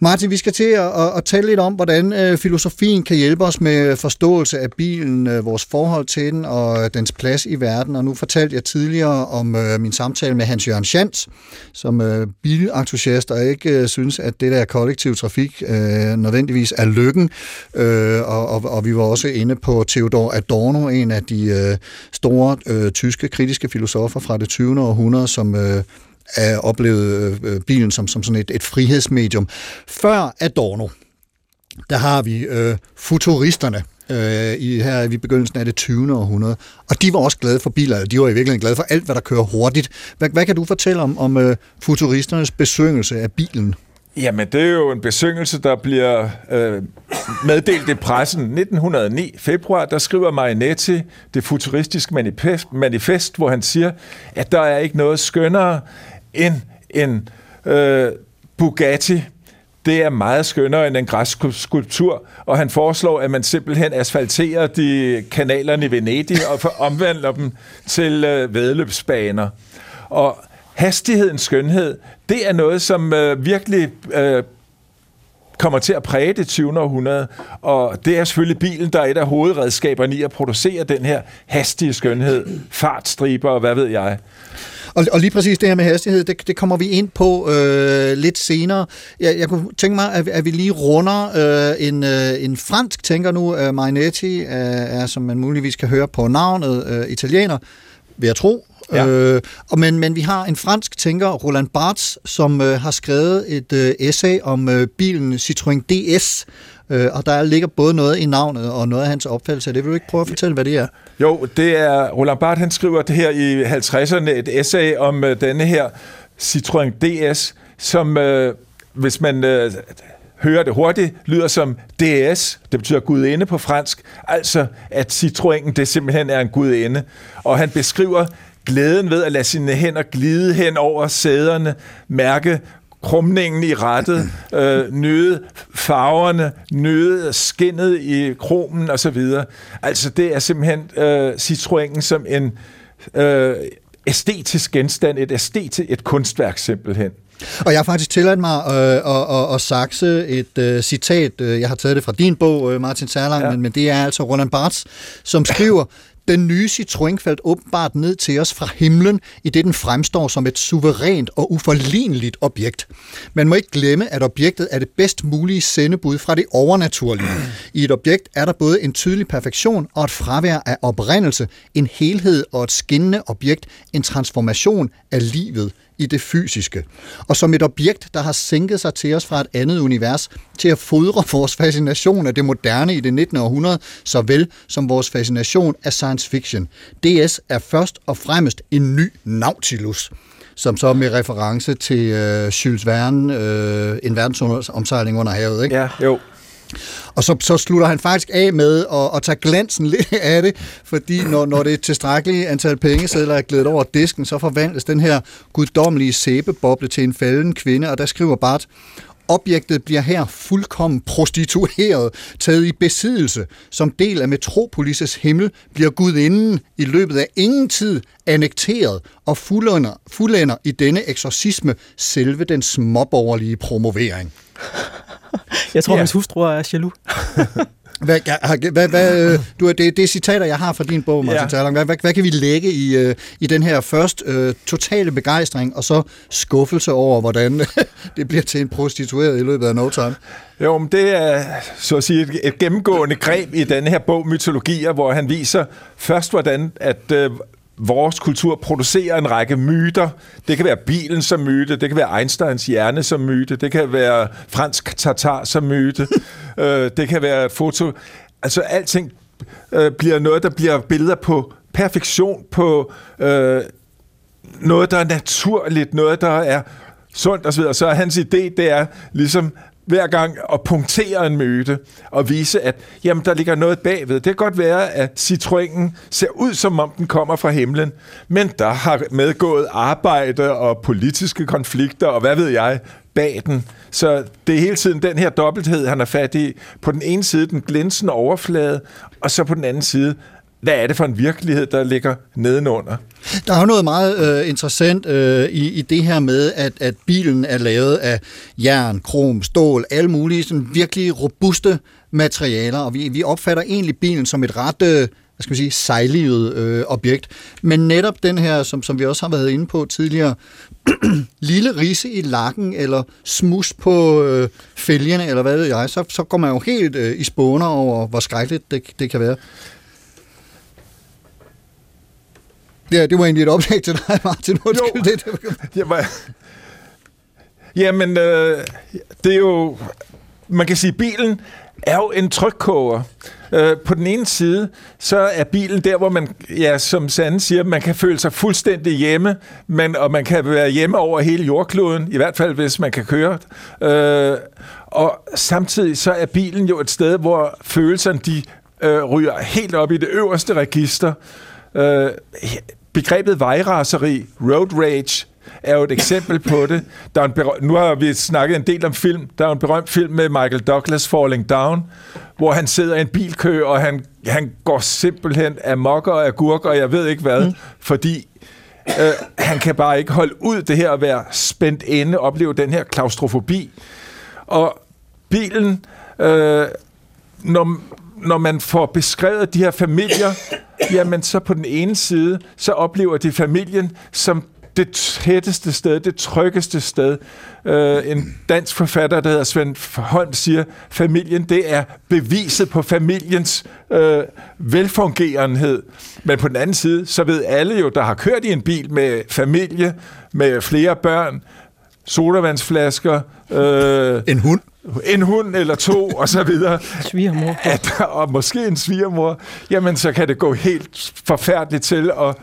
Speaker 4: Martin, vi skal til at, at, at tale lidt om, hvordan øh, filosofien kan hjælpe os med forståelse af bilen, øh, vores forhold til den og øh, dens plads i verden. Og nu fortalte jeg tidligere om øh, min samtale med Hans-Jørgen Schantz, som øh, bilentusiast og ikke øh, synes, at det der kollektiv trafik øh, nødvendigvis er lykken. Øh, og, og, og vi var også inde på Theodor Adorno, en af de øh, store øh, tyske kritiske filosofer fra det 20. århundrede, som øh, øh, oplevet øh, bilen som, som sådan et, et frihedsmedium. Før Adorno, der har vi øh, futuristerne, øh, i, her i begyndelsen af det 20. århundrede. Og de var også glade for biler, de var i virkeligheden glade for alt, hvad der kører hurtigt. Hvad, hvad kan du fortælle om, om øh, futuristernes besøgelse af bilen?
Speaker 7: Jamen, det er jo en besøgelse, der bliver øh, meddelt i pressen. 1909, februar, der skriver Marinetti det futuristiske manifest, manifest, hvor han siger, at der er ikke noget skønnere end en øh, Bugatti. Det er meget skønnere end en græsskulptur, og han foreslår, at man simpelthen asfalterer de kanalerne i Venedig og omvandler dem til øh, vedløbsbaner. Og hastighedens skønhed, det er noget, som øh, virkelig øh, kommer til at præge det 20. århundrede, og det er selvfølgelig bilen, der er et af hovedredskaberne i at producere den her hastige skønhed, fartstriber og hvad ved jeg.
Speaker 4: Og, og lige præcis det her med hastighed, det, det kommer vi ind på øh, lidt senere. Jeg, jeg kunne tænke mig, at, at vi lige runder øh, en, øh, en fransk tænker nu. Øh, Marinetti er, er, som man muligvis kan høre på navnet, øh, italiener, vil jeg tro. Ja. Øh, og men, men vi har en fransk tænker, Roland Barthes, som øh, har skrevet et øh, essay om øh, bilen Citroën DS, øh, og der ligger både noget i navnet og noget af hans opfattelse. Det vil du ikke prøve at fortælle, hvad det er?
Speaker 7: Jo, det er Roland Barthes, han skriver det her i 50'erne, et essay om øh, denne her Citroën DS, som, øh, hvis man øh, hører det hurtigt, lyder som DS, det betyder gudinde på fransk, altså at Citroën det simpelthen er en gudinde. Og han beskriver glæden ved at lade sine hænder glide hen over sæderne, mærke krumningen i rettet, øh, nyde farverne, nyde skinnet i kromen osv. Altså det er simpelthen øh, Citroën som en øh, æstetisk genstand, et æstetisk, et kunstværk simpelthen.
Speaker 4: Og jeg har faktisk tilladt mig øh, at, at, at sakse et øh, citat. øh, Jeg har taget det fra din bog, øh, Martin Særlang, ja. men, men det er altså Roland Barthes, som skriver, den nye Citroën faldt åbenbart ned til os fra himlen, i det den fremstår som et suverænt og uforligneligt objekt. Man må ikke glemme, at objektet er det bedst mulige sendebud fra det overnaturlige. I et objekt er der både en tydelig perfektion og et fravær af oprindelse, en helhed og et skinnende objekt, en transformation af livet i det fysiske. Og som et objekt, der har sænket sig til os fra et andet univers, til at fodre vores fascination af det moderne i det 19. århundrede, såvel som vores fascination af science fiction. DS er først og fremmest en ny Nautilus som så med reference til øh, Jules Verne, øh, en verdensomsejling under havet, ikke?
Speaker 7: Ja, jo.
Speaker 4: Og så, så slutter han faktisk af med at, at tage glansen lidt *laughs* af det, fordi når, når det er tilstrækkeligt antal pengesedler er glædet over disken, så forvandles den her guddommelige sæbeboble til en falden kvinde, og der skriver Bart, Objektet bliver her fuldkommen prostitueret, taget i besiddelse. Som del af Metropolis' himmel bliver gudinden i løbet af ingen tid annekteret og fuldender, fuldender i denne eksorcisme selve den småborgerlige promovering. *laughs*
Speaker 8: Jeg tror,
Speaker 7: Ja.
Speaker 8: hans hustru er jaloux. *laughs*
Speaker 4: Hvad, har- hvad, hvad, du, det, det er citater, jeg har fra din bog, Martin
Speaker 7: Ja.
Speaker 4: Terlang. Hvad, hvad, hvad kan vi lægge i, øh, i den her først øh, totale begejstring, og så skuffelse over, hvordan *laughs* det bliver til en prostitueret i løbet af no time?
Speaker 7: Jo, men det er så at sige et, et gennemgående greb i denne her bog Mytologier, hvor han viser først, hvordan at øh, vores kultur producerer en række myter. Det kan være bilen som myte, det kan være Einsteins hjerne som myte, det kan være fransk tatar som myte, *laughs* øh, det kan være foto. Altså alting øh, bliver noget, der bliver billeder på perfektion, på øh, noget, der er naturligt, noget, der er sundt osv. Så er hans idé, det er ligesom hver gang at punktere en myte og vise, at jamen, der ligger noget bagved. Det kan godt være, at citroenen ser ud, som om den kommer fra himlen, men der har medgået arbejde og politiske konflikter og hvad ved jeg bag den. Så det er hele tiden den her dobbelthed, han er fat i. På den ene side den glinsende overflade, og så på den anden side, hvad er det for en virkelighed, der ligger nedenunder?
Speaker 4: Der er jo noget meget øh, interessant øh, i, i det her med, at, at bilen er lavet af jern, krom, stål, alle mulige sådan virkelig robuste materialer, og vi, vi opfatter egentlig bilen som et ret... Øh, hvad skal man sige, sejlivet øh, objekt. Men netop den her, som, som vi også har været inde på tidligere, *clears throat* lille rise i lakken, eller smus på øh, fælgene, eller hvad ved jeg, så, så går man jo helt øh, i spåner over, hvor skrækkeligt det, det kan være. Ja, det var egentlig et oplæg til dig, *laughs* Martin. Undskyld, det, det,
Speaker 7: Jamen, jamen øh, det er jo... Man kan sige, at bilen er jo en trykkoger. Øh, på den ene side, så er bilen der, hvor man, ja, som Sande siger, man kan føle sig fuldstændig hjemme, men, og man kan være hjemme over hele jordkloden, i hvert fald hvis man kan køre. Øh, og samtidig så er bilen jo et sted, hvor følelserne de øh, ryger helt op i det øverste register. Øh, begrebet vejraseri, road rage, er jo et eksempel på det. Der er en berø- nu har vi snakket en del om film. Der er en berømt film med Michael Douglas, Falling Down, hvor han sidder i en bilkø, og han, han går simpelthen af mokker og agurk, og jeg ved ikke hvad, mm. fordi øh, han kan bare ikke holde ud det her at være spændt inde, opleve den her klaustrofobi. Og bilen, øh, når, når man får beskrevet de her familier, jamen så på den ene side, så oplever de familien som det tætteste sted, det tryggeste sted. Øh, en dansk forfatter, der hedder Svend Holm, siger, familien, det er beviset på familiens øh, velfungerenhed. Men på den anden side, så ved alle jo, der har kørt i en bil med familie, med flere børn, sodavandsflasker, øh,
Speaker 4: en hund,
Speaker 7: en hund eller to, og så videre.
Speaker 8: Svigermor.
Speaker 7: At, og måske en svigermor. Jamen, så kan det gå helt forfærdeligt til at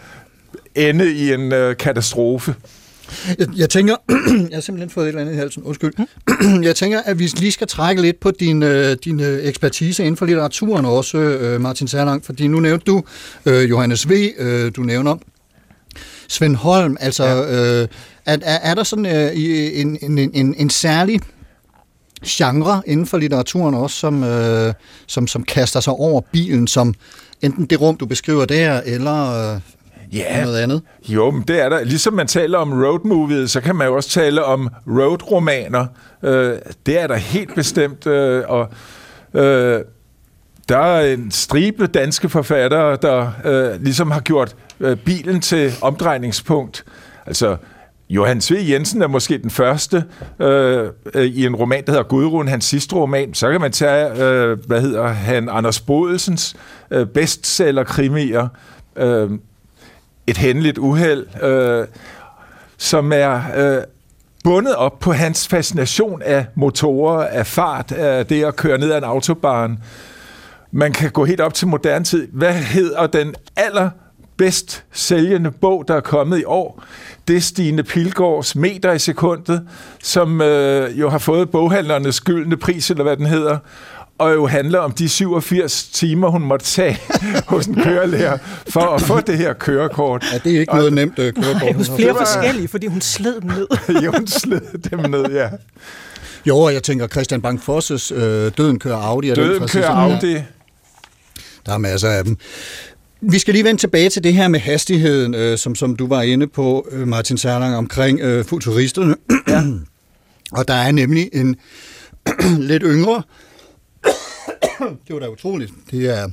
Speaker 7: ende i en øh, katastrofe.
Speaker 4: Jeg, jeg tænker, *clears throat* jeg har simpelthen fået et eller andet i halsen, undskyld. *clears throat* jeg tænker, at vi lige skal trække lidt på din, øh, din øh, ekspertise inden for litteraturen også, øh, Martin Serlang, fordi nu nævnte du øh, Johannes V., øh, du nævner Svend Holm, altså ja. øh, er, er, er der sådan øh, i- en, en, en, en særlig genre inden for litteraturen også, som, øh, som, som kaster sig over bilen, som enten det rum, du beskriver der, eller øh,
Speaker 7: Ja.
Speaker 4: noget andet?
Speaker 7: Jo, men det er der. Ligesom man taler om road movies, så kan man jo også tale om road-romaner. Øh, det er der helt bestemt. Øh, og øh, der er en stribe danske forfattere, der øh, ligesom har gjort øh, bilen til omdrejningspunkt. Altså, Johan V. Jensen er måske den første øh, øh, i en roman, der hedder Gudrun, hans sidste roman. Så kan man tage, øh, hvad hedder han, Anders Bodelsens øh, bestseller-krimier. Øh, et hændeligt uheld, øh, som er øh, bundet op på hans fascination af motorer, af fart, af det at køre ned ad en autobahn. Man kan gå helt op til moderne tid. Hvad hedder den aller bedst sælgende bog, der er kommet i år? Det er Stine Pilgaards Meter i sekundet, som øh, jo har fået boghandlernes gyldne pris, eller hvad den hedder, og jo handler om de 87 timer, hun måtte tage *laughs* hos en kørelærer for at få det her kørekort.
Speaker 4: Ja, det er ikke noget nemt øh, kørekort.
Speaker 8: Nej, hos flere
Speaker 4: fået.
Speaker 8: forskellige, fordi hun sled dem ned. *laughs*
Speaker 7: jo, hun sled dem ned, ja.
Speaker 4: Jo, og jeg tænker Christian Bang-Fosses øh, Døden kører Audi. den
Speaker 7: Døden kører Audi.
Speaker 4: Der er masser af dem. Vi skal lige vende tilbage til det her med hastigheden, øh, som, som du var inde på, øh, Martin Serlang, omkring øh, futuristerne. *clears throat* Ja. og der er nemlig en *clears throat* lidt yngre *clears throat* det var da utroligt. Det er,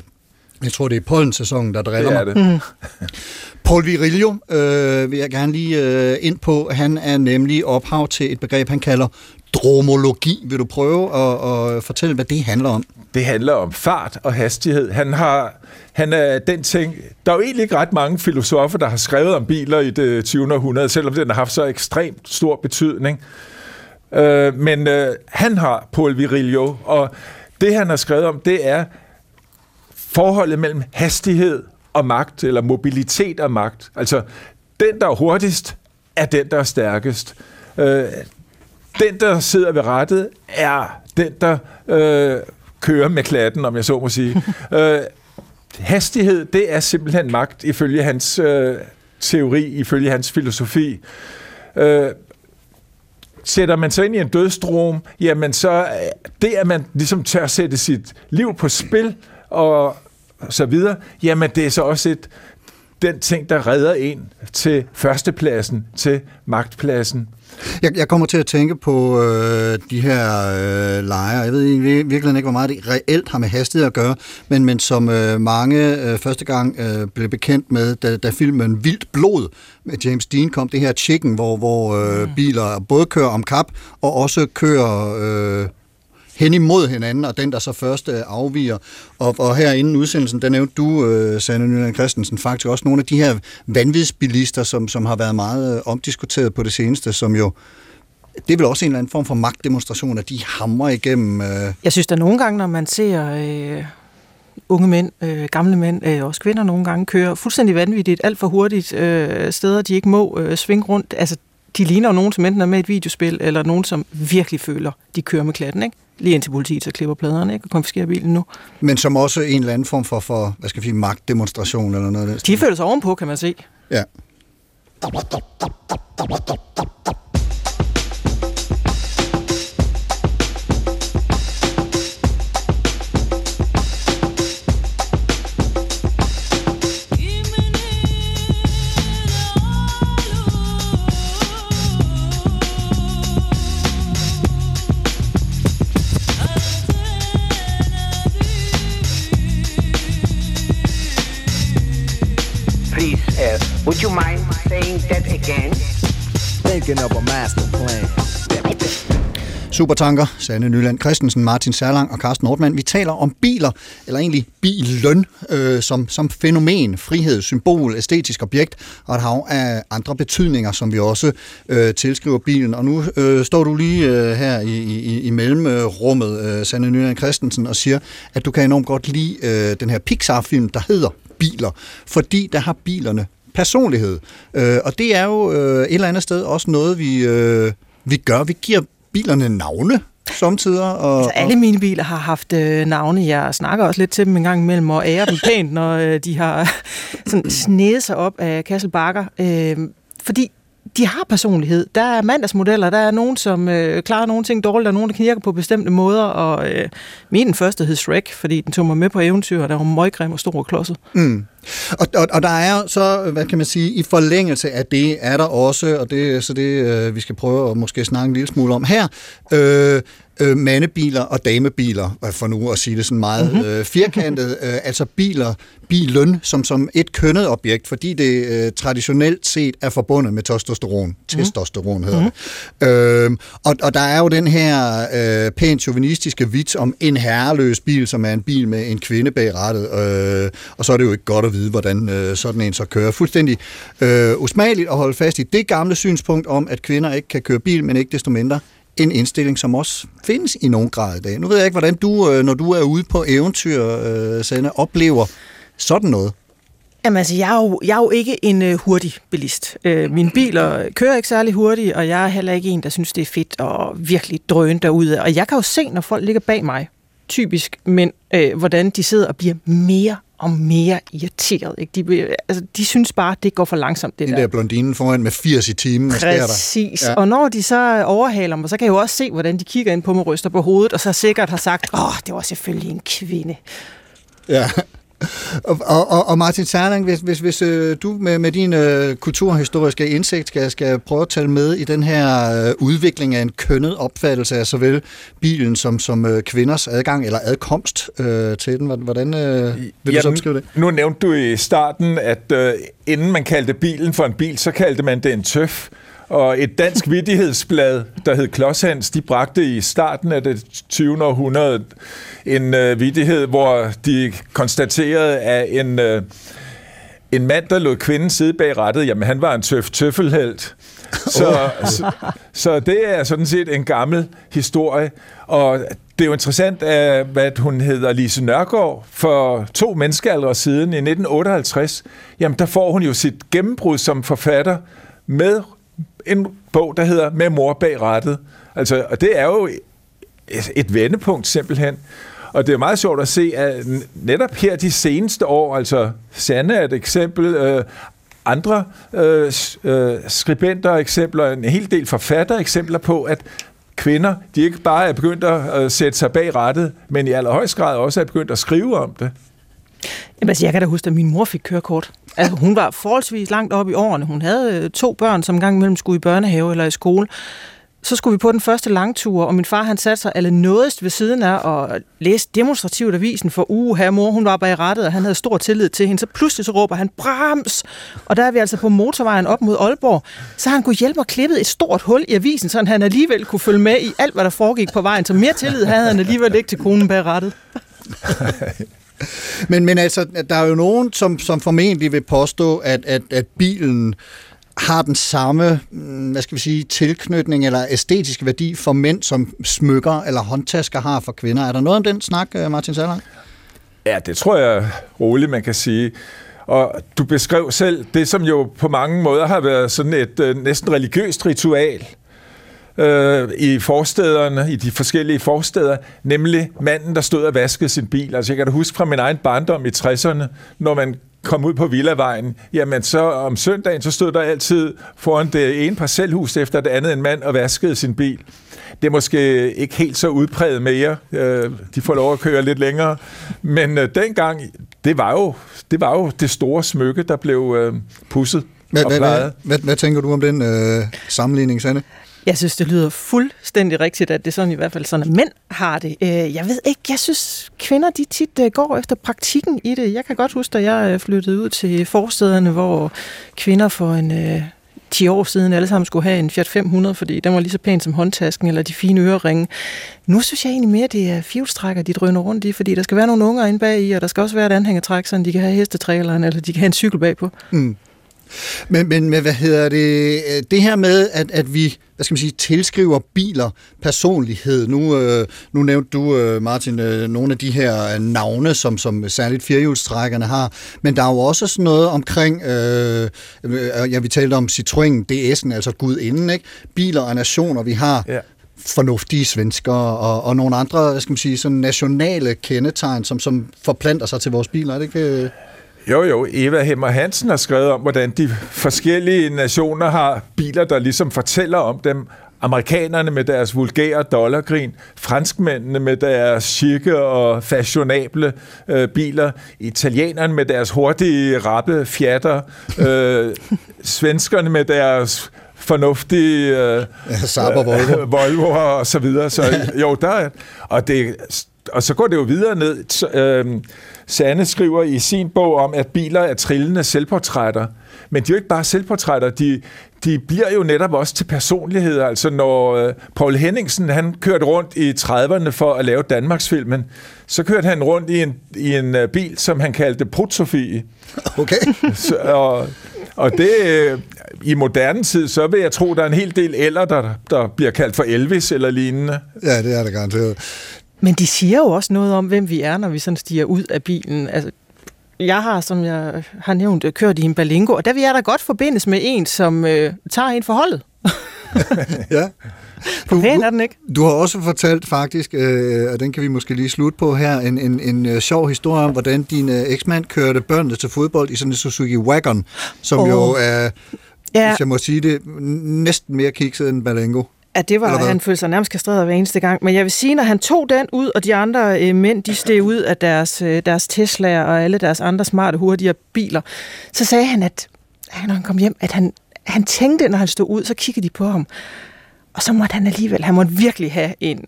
Speaker 4: jeg tror, det er pollensæsonen, der driller
Speaker 7: Det er
Speaker 4: mig.
Speaker 7: det. *laughs*
Speaker 4: Paul Virilio øh, vil jeg gerne lige øh, ind på. Han er nemlig ophav til et begreb, han kalder dromologi. Vil du prøve at, at fortælle, hvad det handler om?
Speaker 7: Det handler om fart og hastighed. Han har han er den ting... Der er jo egentlig ikke ret mange filosofer, der har skrevet om biler i det 20. århundrede, selvom den har haft så ekstremt stor betydning. Øh, men øh, han har Paul Virilio, og det han har skrevet om, det er forholdet mellem hastighed og magt, eller mobilitet og magt. Altså, den, der er hurtigst, er den, der er stærkest. Øh, den, der sidder ved rettet, er den, der øh, kører med klatten, om jeg så må sige. *laughs* øh, hastighed, det er simpelthen magt, ifølge hans øh, teori, ifølge hans filosofi. Øh, sætter man sig ind i en dødstrom, jamen så øh, det, at man ligesom tør sætte sit liv på spil og så videre, jamen det er så også et, den ting, der redder en til førstepladsen, til magtpladsen.
Speaker 4: Jeg, jeg kommer til at tænke på øh, de her øh, lejre. Jeg ved egentlig virkelig ikke, hvor meget det reelt har med hastighed at gøre, men, men som øh, mange øh, første gang øh, blev bekendt med, da, da filmen Vildt Blod med James Dean kom, det her chicken, hvor, hvor øh, biler både kører om kap og også kører... Øh, hen imod hinanden, og den, der så først øh, afviger. Og, og her inden udsendelsen, der nævnte du, øh, Sanne Nyland Christensen, faktisk også nogle af de her vanvidsbilister, som, som har været meget øh, omdiskuteret på det seneste, som jo det er vel også en eller anden form for magtdemonstration, at de hamrer igennem... Øh...
Speaker 8: Jeg synes, der nogle gange, når man ser øh, unge mænd, øh, gamle mænd, øh, også kvinder nogle gange, kører fuldstændig vanvittigt, alt for hurtigt, øh, steder, de ikke må øh, svinge rundt. Altså, de ligner jo nogen, som enten er med i et videospil, eller nogen, som virkelig føler, de kører med klatten, ikke? Lige indtil politiet så klipper pladerne, ikke? Og konfiskerer bilen nu.
Speaker 4: Men som også en eller anden form for, for hvad skal vi sige, magtdemonstration eller noget af det.
Speaker 8: De føler sig ovenpå, kan man se.
Speaker 4: Ja.
Speaker 10: Would you mind saying that again?
Speaker 11: Thinking of a master plan.
Speaker 4: Supertanker, Sanne Nyland Christensen, Martin Serlang og Carsten Nordmann. Vi taler om biler, eller egentlig bilen, øh, som, som fænomen, frihed, symbol, æstetisk objekt, og et hav af andre betydninger, som vi også øh, tilskriver bilen. Og nu øh, står du lige øh, her i, i, i mellemrummet, øh, Sanne Nyland Christensen, og siger, at du kan enormt godt lide øh, den her Pixar-film, der hedder Biler, fordi der har bilerne personlighed. Øh, og det er jo øh, et eller andet sted også noget, vi, øh, vi gør. Vi giver bilerne navne samtidig. Og,
Speaker 8: Altså, alle mine biler har haft øh, navne. Jeg snakker også lidt til dem en gang imellem og ærer dem pænt, når øh, de har *laughs* sådan snedet sig op af Kasselbakker. Øh, fordi de har personlighed. Der er mandagsmodeller, der er nogen, som øh, klarer nogle ting dårligt, der er nogen, der knirker på bestemte måder, og øh, min første hed Shrek, fordi den tog mig med på eventyr, og der var møggrim og stor og klodset.
Speaker 4: Mm. Og, og, og der er så, hvad kan man sige, i forlængelse af det er der også, og det er så det, øh, vi skal prøve at måske snakke en lille smule om her, øh, øh, mandebiler og damebiler, for nu at sige det sådan meget mm-hmm. øh, firkantet, *laughs* øh, altså biler, bilen som, som et kønnet objekt, fordi det øh, traditionelt set er forbundet med testosteron. Mm. Testosteron hedder mm. det. Øh, og, og der er jo den her øh, pænt chauvinistiske vits om en herreløs bil, som er en bil med en kvinde bag rattet, øh, og så er det jo ikke godt at vide, hvordan øh, sådan en så kører. Fuldstændig øh, usmageligt at holde fast i det gamle synspunkt om, at kvinder ikke kan køre bil, men ikke desto mindre en indstilling, som også findes i nogen grad i dag. Nu ved jeg ikke, hvordan du, øh, når du er ude på eventyr, øh, Sanne, oplever sådan noget.
Speaker 8: Jamen altså, jeg er jo, jeg er jo ikke en øh, hurtig bilist. Øh, mine biler kører ikke særlig hurtigt, og jeg er heller ikke en, der synes, det er fedt at virkelig drøne derude. Og jeg kan jo se, når folk ligger bag mig, typisk men øh, hvordan de sidder og bliver mere og mere irriteret. Ikke? De, altså, de synes bare, det går for langsomt, det
Speaker 4: Den
Speaker 8: der.
Speaker 4: der blondinen foran med 80 i timen. Sker der?
Speaker 8: Præcis. Ja. Og når de så overhaler mig, så kan jeg jo også se, hvordan de kigger ind på mig, ryster på hovedet, og så sikkert har sagt, åh, det var selvfølgelig en kvinde.
Speaker 4: Ja. Og, og, og- Martin Serling, hvis, hvis, hvis øh, du med, med din øh, kulturhistoriske indsigt skal, skal prøve at tale med i den her øh, udvikling af en kønnet opfattelse af såvel bilen som, som øh, kvinders adgang eller adkomst øh, til den, hvordan øh, vil du så beskrive det?
Speaker 7: Nu nævnte du i starten, at øh, inden man kaldte bilen for en bil, så kaldte man det en tøf. Og et dansk vittighedsblad, der hed Klodshans, de bragte i starten af det 20. århundrede en øh, vittighed, hvor de konstaterede, at en, øh, en mand, der lod kvinden sidde bag rattet, jamen han var en tøf tøffelhelt. Så, så, så det er sådan set en gammel historie, og det er jo interessant, at, hvad hun hedder, Lise Nørgaard, for to menneskealdre siden i 1958, jamen der får hun jo sit gennembrud som forfatter med en bog, der hedder Med mor bag rattet. Altså, og det er jo et, et vendepunkt simpelthen. Og det er meget sjovt at se, at netop her de seneste år, altså Sanne er et eksempel, øh, andre øh, øh, skribenter eksempler, en hel del forfatter eksempler på, at kvinder, de ikke bare er begyndt at øh, sætte sig bag rettet, men i allerhøjst grad også er begyndt at skrive om det.
Speaker 8: Jamen, altså, jeg kan da huske, at min mor fik kørekort. Altså, hun var forholdsvis langt op i årene. Hun havde øh, to børn, som gang imellem skulle i børnehave eller i skole. Så skulle vi på den første langtur, og min far han satte sig allernådest ved siden af og læste demonstrativt avisen for uge her. Mor, hun var bag rettet, og han havde stor tillid til hende. Så pludselig så råber han, brems! Og der er vi altså på motorvejen op mod Aalborg. Så han kunne hjælpe og klippet et stort hul i avisen, så han alligevel kunne følge med i alt, hvad der foregik på vejen. Så mere tillid havde han alligevel ikke til konen bag rettet. *laughs*
Speaker 4: Men, men altså, der er jo nogen, som, som formentlig vil påstå, at, at, at bilen har den samme, mm, hvad skal vi sige, tilknytning eller æstetisk værdi for mænd, som smykker eller håndtasker har for kvinder. Er der noget om den snak, øh, Martin Sallang?
Speaker 7: Ja, det tror jeg roligt, man kan sige. Og du beskrev selv det, som jo på mange måder har været sådan et øh, næsten religiøst ritual øh, i forstederne, i de forskellige forsteder, nemlig manden, der stod og vaskede sin bil. Altså jeg kan da huske fra min egen barndom i 60'erne, når man kom ud på Villavejen, jamen så om søndagen, så stod der altid foran det ene parcelhus efter det andet en mand og vaskede sin bil. Det er måske ikke helt så udpræget mere. Øh, De får lov at køre lidt længere. Men øh, dengang, det var jo det, var jo det store smykke, der blev øh, pusset
Speaker 4: Hvad,
Speaker 7: og
Speaker 4: hvad, hvad, hvad, hvad tænker du om den øh, sammenligning, Sanne?
Speaker 8: Jeg synes, det lyder fuldstændig rigtigt, at det er sådan i hvert fald sådan, at mænd har det. Øh, jeg ved ikke, jeg synes, kvinder de tit øh, går efter praktikken i det. Jeg kan godt huske, da jeg øh, flyttede ud til forstederne, hvor kvinder for en øh, 10 år siden alle sammen skulle have en Fiat 500, fordi den var lige så pæn som håndtasken eller de fine øreringe. Nu synes jeg egentlig mere, det er fjolstrækker, de drøner rundt i, fordi der skal være nogle unger inde bag i, og der skal også være et anhængertræk, så de kan have hestetræleren, eller de kan have en cykel bagpå.
Speaker 4: Mm. Men, men, men hvad hedder det? øh, Det her med, at, at vi hvad skal man sige, tilskriver biler personlighed. Nu, øh, nu nævnte du, øh, Martin, øh, nogle af de her navne, som, som særligt firehjulstrækkerne har. Men der er jo også sådan noget omkring, øh, øh, ja, vi talte om Citroën DS'en, altså gudinden, ikke? Biler og nationer, vi har
Speaker 7: Ja.
Speaker 4: fornuftige svensker og, og nogle andre, hvad skal man sige, sådan nationale kendetegn, som, som forplanter sig til vores biler, er det ikke? Øh?
Speaker 7: Jo, jo. Eva Hemmer Hansen har skrevet om, hvordan de forskellige nationer har biler, der ligesom fortæller om dem. Amerikanerne med deres vulgære dollargrin, franskmændene med deres chique og fashionable øh, biler, italienerne med deres hurtige, rappe fjatter, øh, *laughs* svenskerne med deres fornuftige øh,
Speaker 4: Ja, og *laughs* Volvo.
Speaker 7: Og så videre. Så *laughs* jo, der er, og, det, og så går det jo videre ned. Så, øh, Sanne skriver i sin bog om, at biler er trillende selvportrætter. Men de er jo ikke bare selvportrætter, de, de bliver jo netop også til personligheder. Altså når øh, Paul Henningsen han kørte rundt i 30'erne for at lave Danmarksfilmen, så kørte han rundt i en, i en øh, bil, som han kaldte Prut-Sofie.
Speaker 4: Okay. *laughs*
Speaker 7: Så, og, og det, øh, i moderne tid, så vil jeg tro, der er en hel del ældre, der, der bliver kaldt for Elvis eller lignende.
Speaker 4: Ja, det er det garanteret.
Speaker 8: Men de siger jo også noget om, hvem vi er, når vi sådan stiger ud af bilen. Altså, jeg har, som jeg har nævnt, øh, kørt i en Balingo, og der vil jeg da godt forbindes med en, som øh, tager en forholdet. *laughs*
Speaker 4: Ja. *laughs*
Speaker 8: For pæn er den ikke?
Speaker 4: Du har også fortalt faktisk, øh, og den kan vi måske lige slutte på her, en, en, en øh, sjov historie om, hvordan din øh, eksmand kørte børnene til fodbold i sådan en Suzuki Wagon, som oh. Jo er,
Speaker 8: Ja.
Speaker 4: hvis jeg må sige det, næsten mere kikset end Balengo.
Speaker 8: At det
Speaker 4: Eller
Speaker 8: var,
Speaker 4: hvad?
Speaker 8: han følte sig nærmest kastreret hver eneste gang. Men jeg vil sige, når han tog den ud, og de andre øh, mænd, de steg ud af deres, øh, deres Tesla'er og alle deres andre smarte, hurtige biler, så sagde han, at at når han kom hjem, at han, han tænkte, når han stod ud, så kiggede de på ham. Og så måtte han alligevel, han måtte virkelig have en,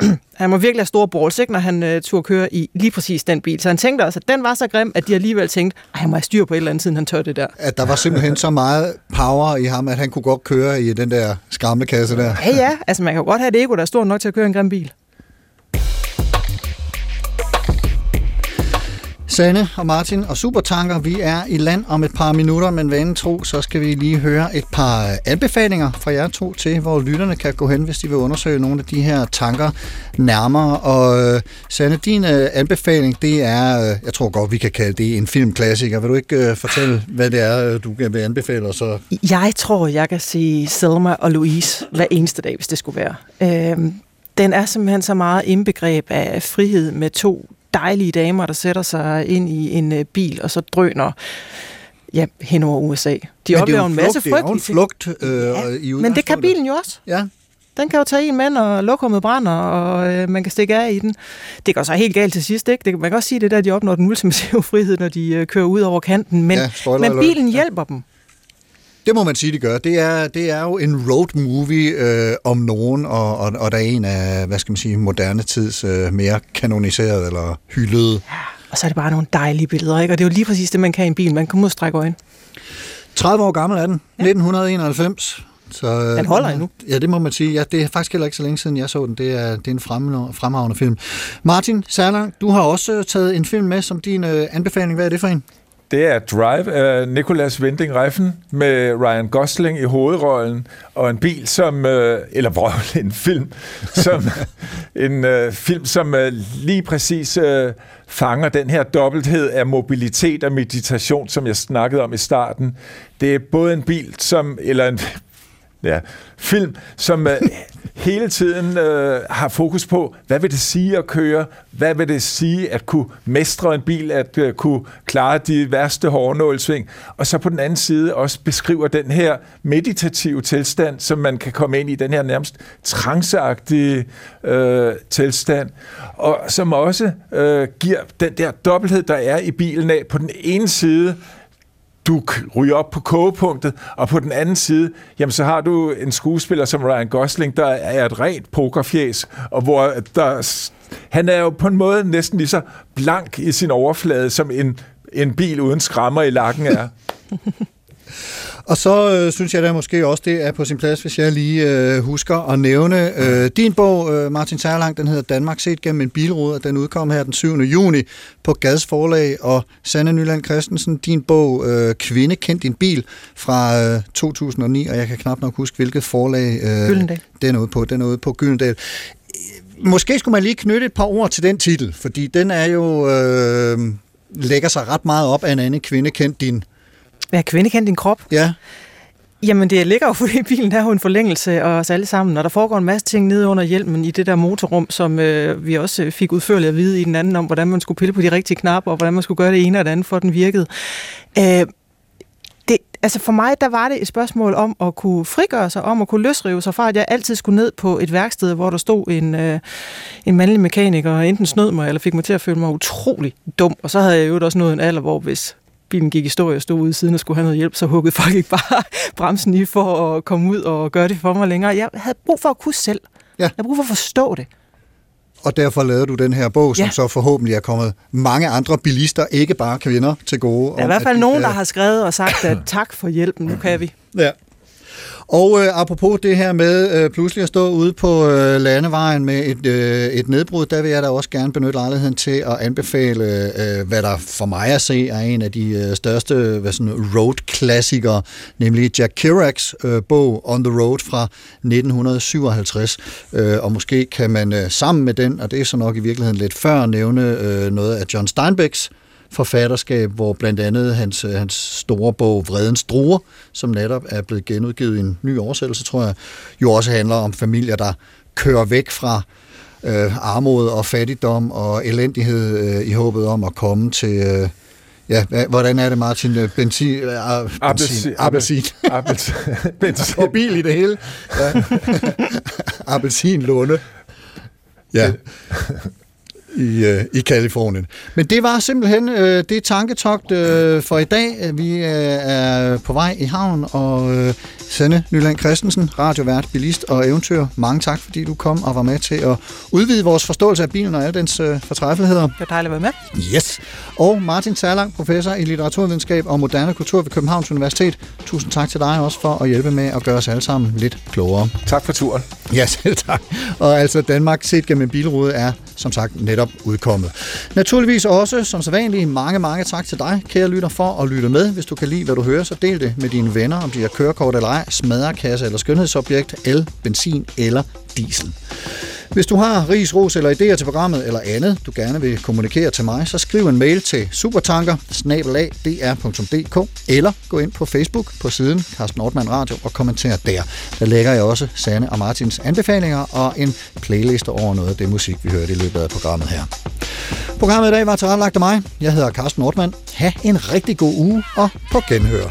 Speaker 8: *clears throat* han må virkelig have store balls, ikke, når han øh, turde køre i lige præcis den bil. Så han tænkte også, at den var så grim, at de alligevel tænkte, at han må have styr på et eller andet, siden han tør det der.
Speaker 4: At der var simpelthen så meget power i ham, at han kunne godt køre i den der skramlekasse der.
Speaker 8: Ja, ja, altså man kan godt have et ego, der er stort nok til at køre en grim bil.
Speaker 4: Sanne og Martin og Supertanker, vi er i land om et par minutter, men vanen tro, så skal vi lige høre et par anbefalinger fra jer to til, hvor lytterne kan gå hen, hvis de vil undersøge nogle af de her tanker nærmere. Og øh, Sanne, din øh, anbefaling, det er, øh, jeg tror godt, vi kan kalde det en filmklassiker. Vil du ikke øh, fortælle, hvad det er, øh, du vil anbefale, så
Speaker 8: Jeg tror, jeg kan sige Selma og Louise hver eneste dag, hvis det skulle være. Øhm, den er simpelthen så meget indbegreb af frihed med to dejlige damer, der sætter sig ind i en øh, bil og så drøner ja, hen over USA. De
Speaker 4: Men det er
Speaker 8: oplever en
Speaker 4: en
Speaker 8: masse
Speaker 4: flugt, det er en flugt, øh,
Speaker 8: Ja,
Speaker 4: i
Speaker 8: Men det kan bilen jo også.
Speaker 4: Ja.
Speaker 8: Den kan jo tage en mand, og lokummet brænder, og øh, man kan stikke af i den. Det går så helt galt til sidst, ikke? Det, man kan også sige det der, at de opnår den ultimative *laughs* frihed, når de øh, kører ud over kanten. Men,
Speaker 4: Ja,
Speaker 8: men bilen hjælper dem.
Speaker 4: Det må man sige, det gør. Det er, det er jo en road movie øh, om nogen, og, og, og der er en af, hvad skal man sige, moderne tids øh, mere kanoniseret eller hyldede.
Speaker 8: Og så er det bare nogle dejlige billeder, ikke? Og det er jo lige præcis det, man kan i en bil. Man kan ud og strække øjne.
Speaker 4: 30 år gammel er den. 1991. Så, øh,
Speaker 8: Den holder endnu.
Speaker 4: Ja, det må man sige. Ja, det er faktisk heller ikke så længe siden, jeg så den. Det er, det er en fremragende, fremragende film. Martin Særlang, du har også øh, taget en film med som din øh, anbefaling. Hvad er det for en?
Speaker 7: Det er Drive af Nicolas Winding Refn med Ryan Gosling i hovedrollen, og en bil som, øh, eller hvor *laughs* en film, som *laughs* en øh, film, som øh, lige præcis øh, fanger den her dobbelthed af mobilitet og meditation, som jeg snakkede om i starten. Det er både en bil, som, eller en *laughs* ja, film, som øh, hele tiden øh, har fokus på, hvad vil det sige at køre? Hvad vil det sige at kunne mestre en bil, at øh, kunne klare de værste hårdnålsving? Og så på den anden side også beskriver den her meditative tilstand, som man kan komme ind i, den her nærmest tranceagtige øh, tilstand, og som også øh, giver den der dobbelthed, der er i bilen af. På den ene side, du ryger op på kogepunktet, og på den anden side, jamen så har du en skuespiller som Ryan Gosling, der er et rent pokerfjes, og hvor der, han er jo på en måde næsten lige så blank i sin overflade, som en, en bil uden skrammer i lakken er. *laughs*
Speaker 4: Og så øh, synes jeg da måske også, det er på sin plads, hvis jeg lige øh, husker at nævne øh, din bog, øh, Martin Særlang, den hedder Danmark set gennem en bilrude, og den udkom her den 7. juni på Gads Forlag, og Sanne Nyland Christensen, din bog øh, Kvinde kendt din bil fra øh, 2009, og jeg kan knap nok huske, hvilket forlag øh,
Speaker 8: Gyldendal.
Speaker 4: den er ude på. Den er ude på Gyldendal. Måske skulle man lige knytte et par ord til den titel, fordi den er jo øh, lægger sig ret meget op af en anden kvinde kendt din.
Speaker 8: Ja, kvinde kendt din krop.
Speaker 4: Ja.
Speaker 8: Jamen, det ligger jo, *laughs* fordi bilen er jo en forlængelse af os alle sammen, og der foregår en masse ting nede under hjelmen i det der motorrum, som øh, vi også fik udførligt at vide i den anden om, hvordan man skulle pille på de rigtige knapper, og hvordan man skulle gøre det ene og det andet, for at den virkede. Øh, det, altså for mig, der var det et spørgsmål om at kunne frigøre sig, om at kunne løsrive sig fra, at jeg altid skulle ned på et værksted, hvor der stod en, øh, en mandlig mekaniker, og enten snød mig, eller fik mig til at føle mig utrolig dum. Og så havde jeg jo også nået en alder, hvor hvis bilen gik i stå, og jeg stod ude siden og skulle have noget hjælp, så huggede folk ikke bare *laughs* bremsen i for at komme ud og gøre det for mig længere. Jeg havde brug for at kunne selv.
Speaker 4: Ja.
Speaker 8: Jeg havde brug for at forstå det.
Speaker 4: Og derfor lavede du den her bog, som
Speaker 8: Ja.
Speaker 4: så forhåbentlig er kommet mange andre bilister, ikke bare kvinder, til gode.
Speaker 8: Der er i hvert fald nogen, der har skrevet og sagt, at *clears throat* tak for hjælpen, nu kan vi.
Speaker 4: Ja. Og øh, apropos det her med øh, pludselig at stå ude på øh, landevejen med et, øh, et nedbrud, der vil jeg da også gerne benytte lejligheden til at anbefale, øh, hvad der for mig at se er en af de øh, største hvad sådan, road-klassikere, nemlig Jack Kerouacs øh, bog On the Road fra 1957. Øh, og måske kan man øh, sammen med den, og det er så nok i virkeligheden lidt før, nævne øh, noget af John Steinbecks forfatterskab, hvor blandt andet hans, øh, hans store bog Vredens Druer, som netop er blevet genudgivet i en ny oversættelse, tror jeg, jo også handler om familier, der kører væk fra øh, armod og fattigdom og elendighed øh, i håbet om at komme til, øh, Ja, hvordan er det, Martin? Øh, Benzin, øh, benzin, appelsin.
Speaker 7: Appelsin. *laughs* Benzin.
Speaker 4: Og bil i det hele. Ja. *laughs* appelsin Lunde. Ja. I, øh, i Kalifornien. Men det var simpelthen øh, det tanketogt øh, for i dag. Vi øh, er på vej i havn, og øh, Sande Nyland Christensen, radiovært, bilist og eventyr. Mange tak, fordi du kom og var med til at udvide vores forståelse af bilen og alle dens øh, fortræffeligheder.
Speaker 8: Det var dejligt at være med.
Speaker 4: Yes. Og Martin Terlang, professor i litteraturvidenskab og moderne kultur ved Københavns Universitet. Tusind tak til dig også for at hjælpe med at gøre os alle sammen lidt klogere.
Speaker 7: Tak for turen.
Speaker 4: Ja, *laughs* selv tak. Og altså Danmark set gennem en bilrude er som sagt netop udkommet. Naturligvis også, som så vanligt, mange, mange tak til dig, kære lytter, for at lytte med. Hvis du kan lide, hvad du hører, så del det med dine venner, om de har kørekort eller ej, smadrekasse eller skønhedsobjekt, el, benzin eller diesel. Hvis du har ris, ros eller idéer til programmet eller andet, du gerne vil kommunikere til mig, så skriv en mail til supertanker eller gå ind på Facebook på siden Carsten Ortmann Radio og kommenter der. Der lægger jeg også Sanne og Martins anbefalinger og en playliste over noget af det musik, vi hørte i løbet af programmet her. Programmet i dag var tilrettelagt af mig. Jeg hedder Carsten Ortmann. Ha' en rigtig god uge og på genhør.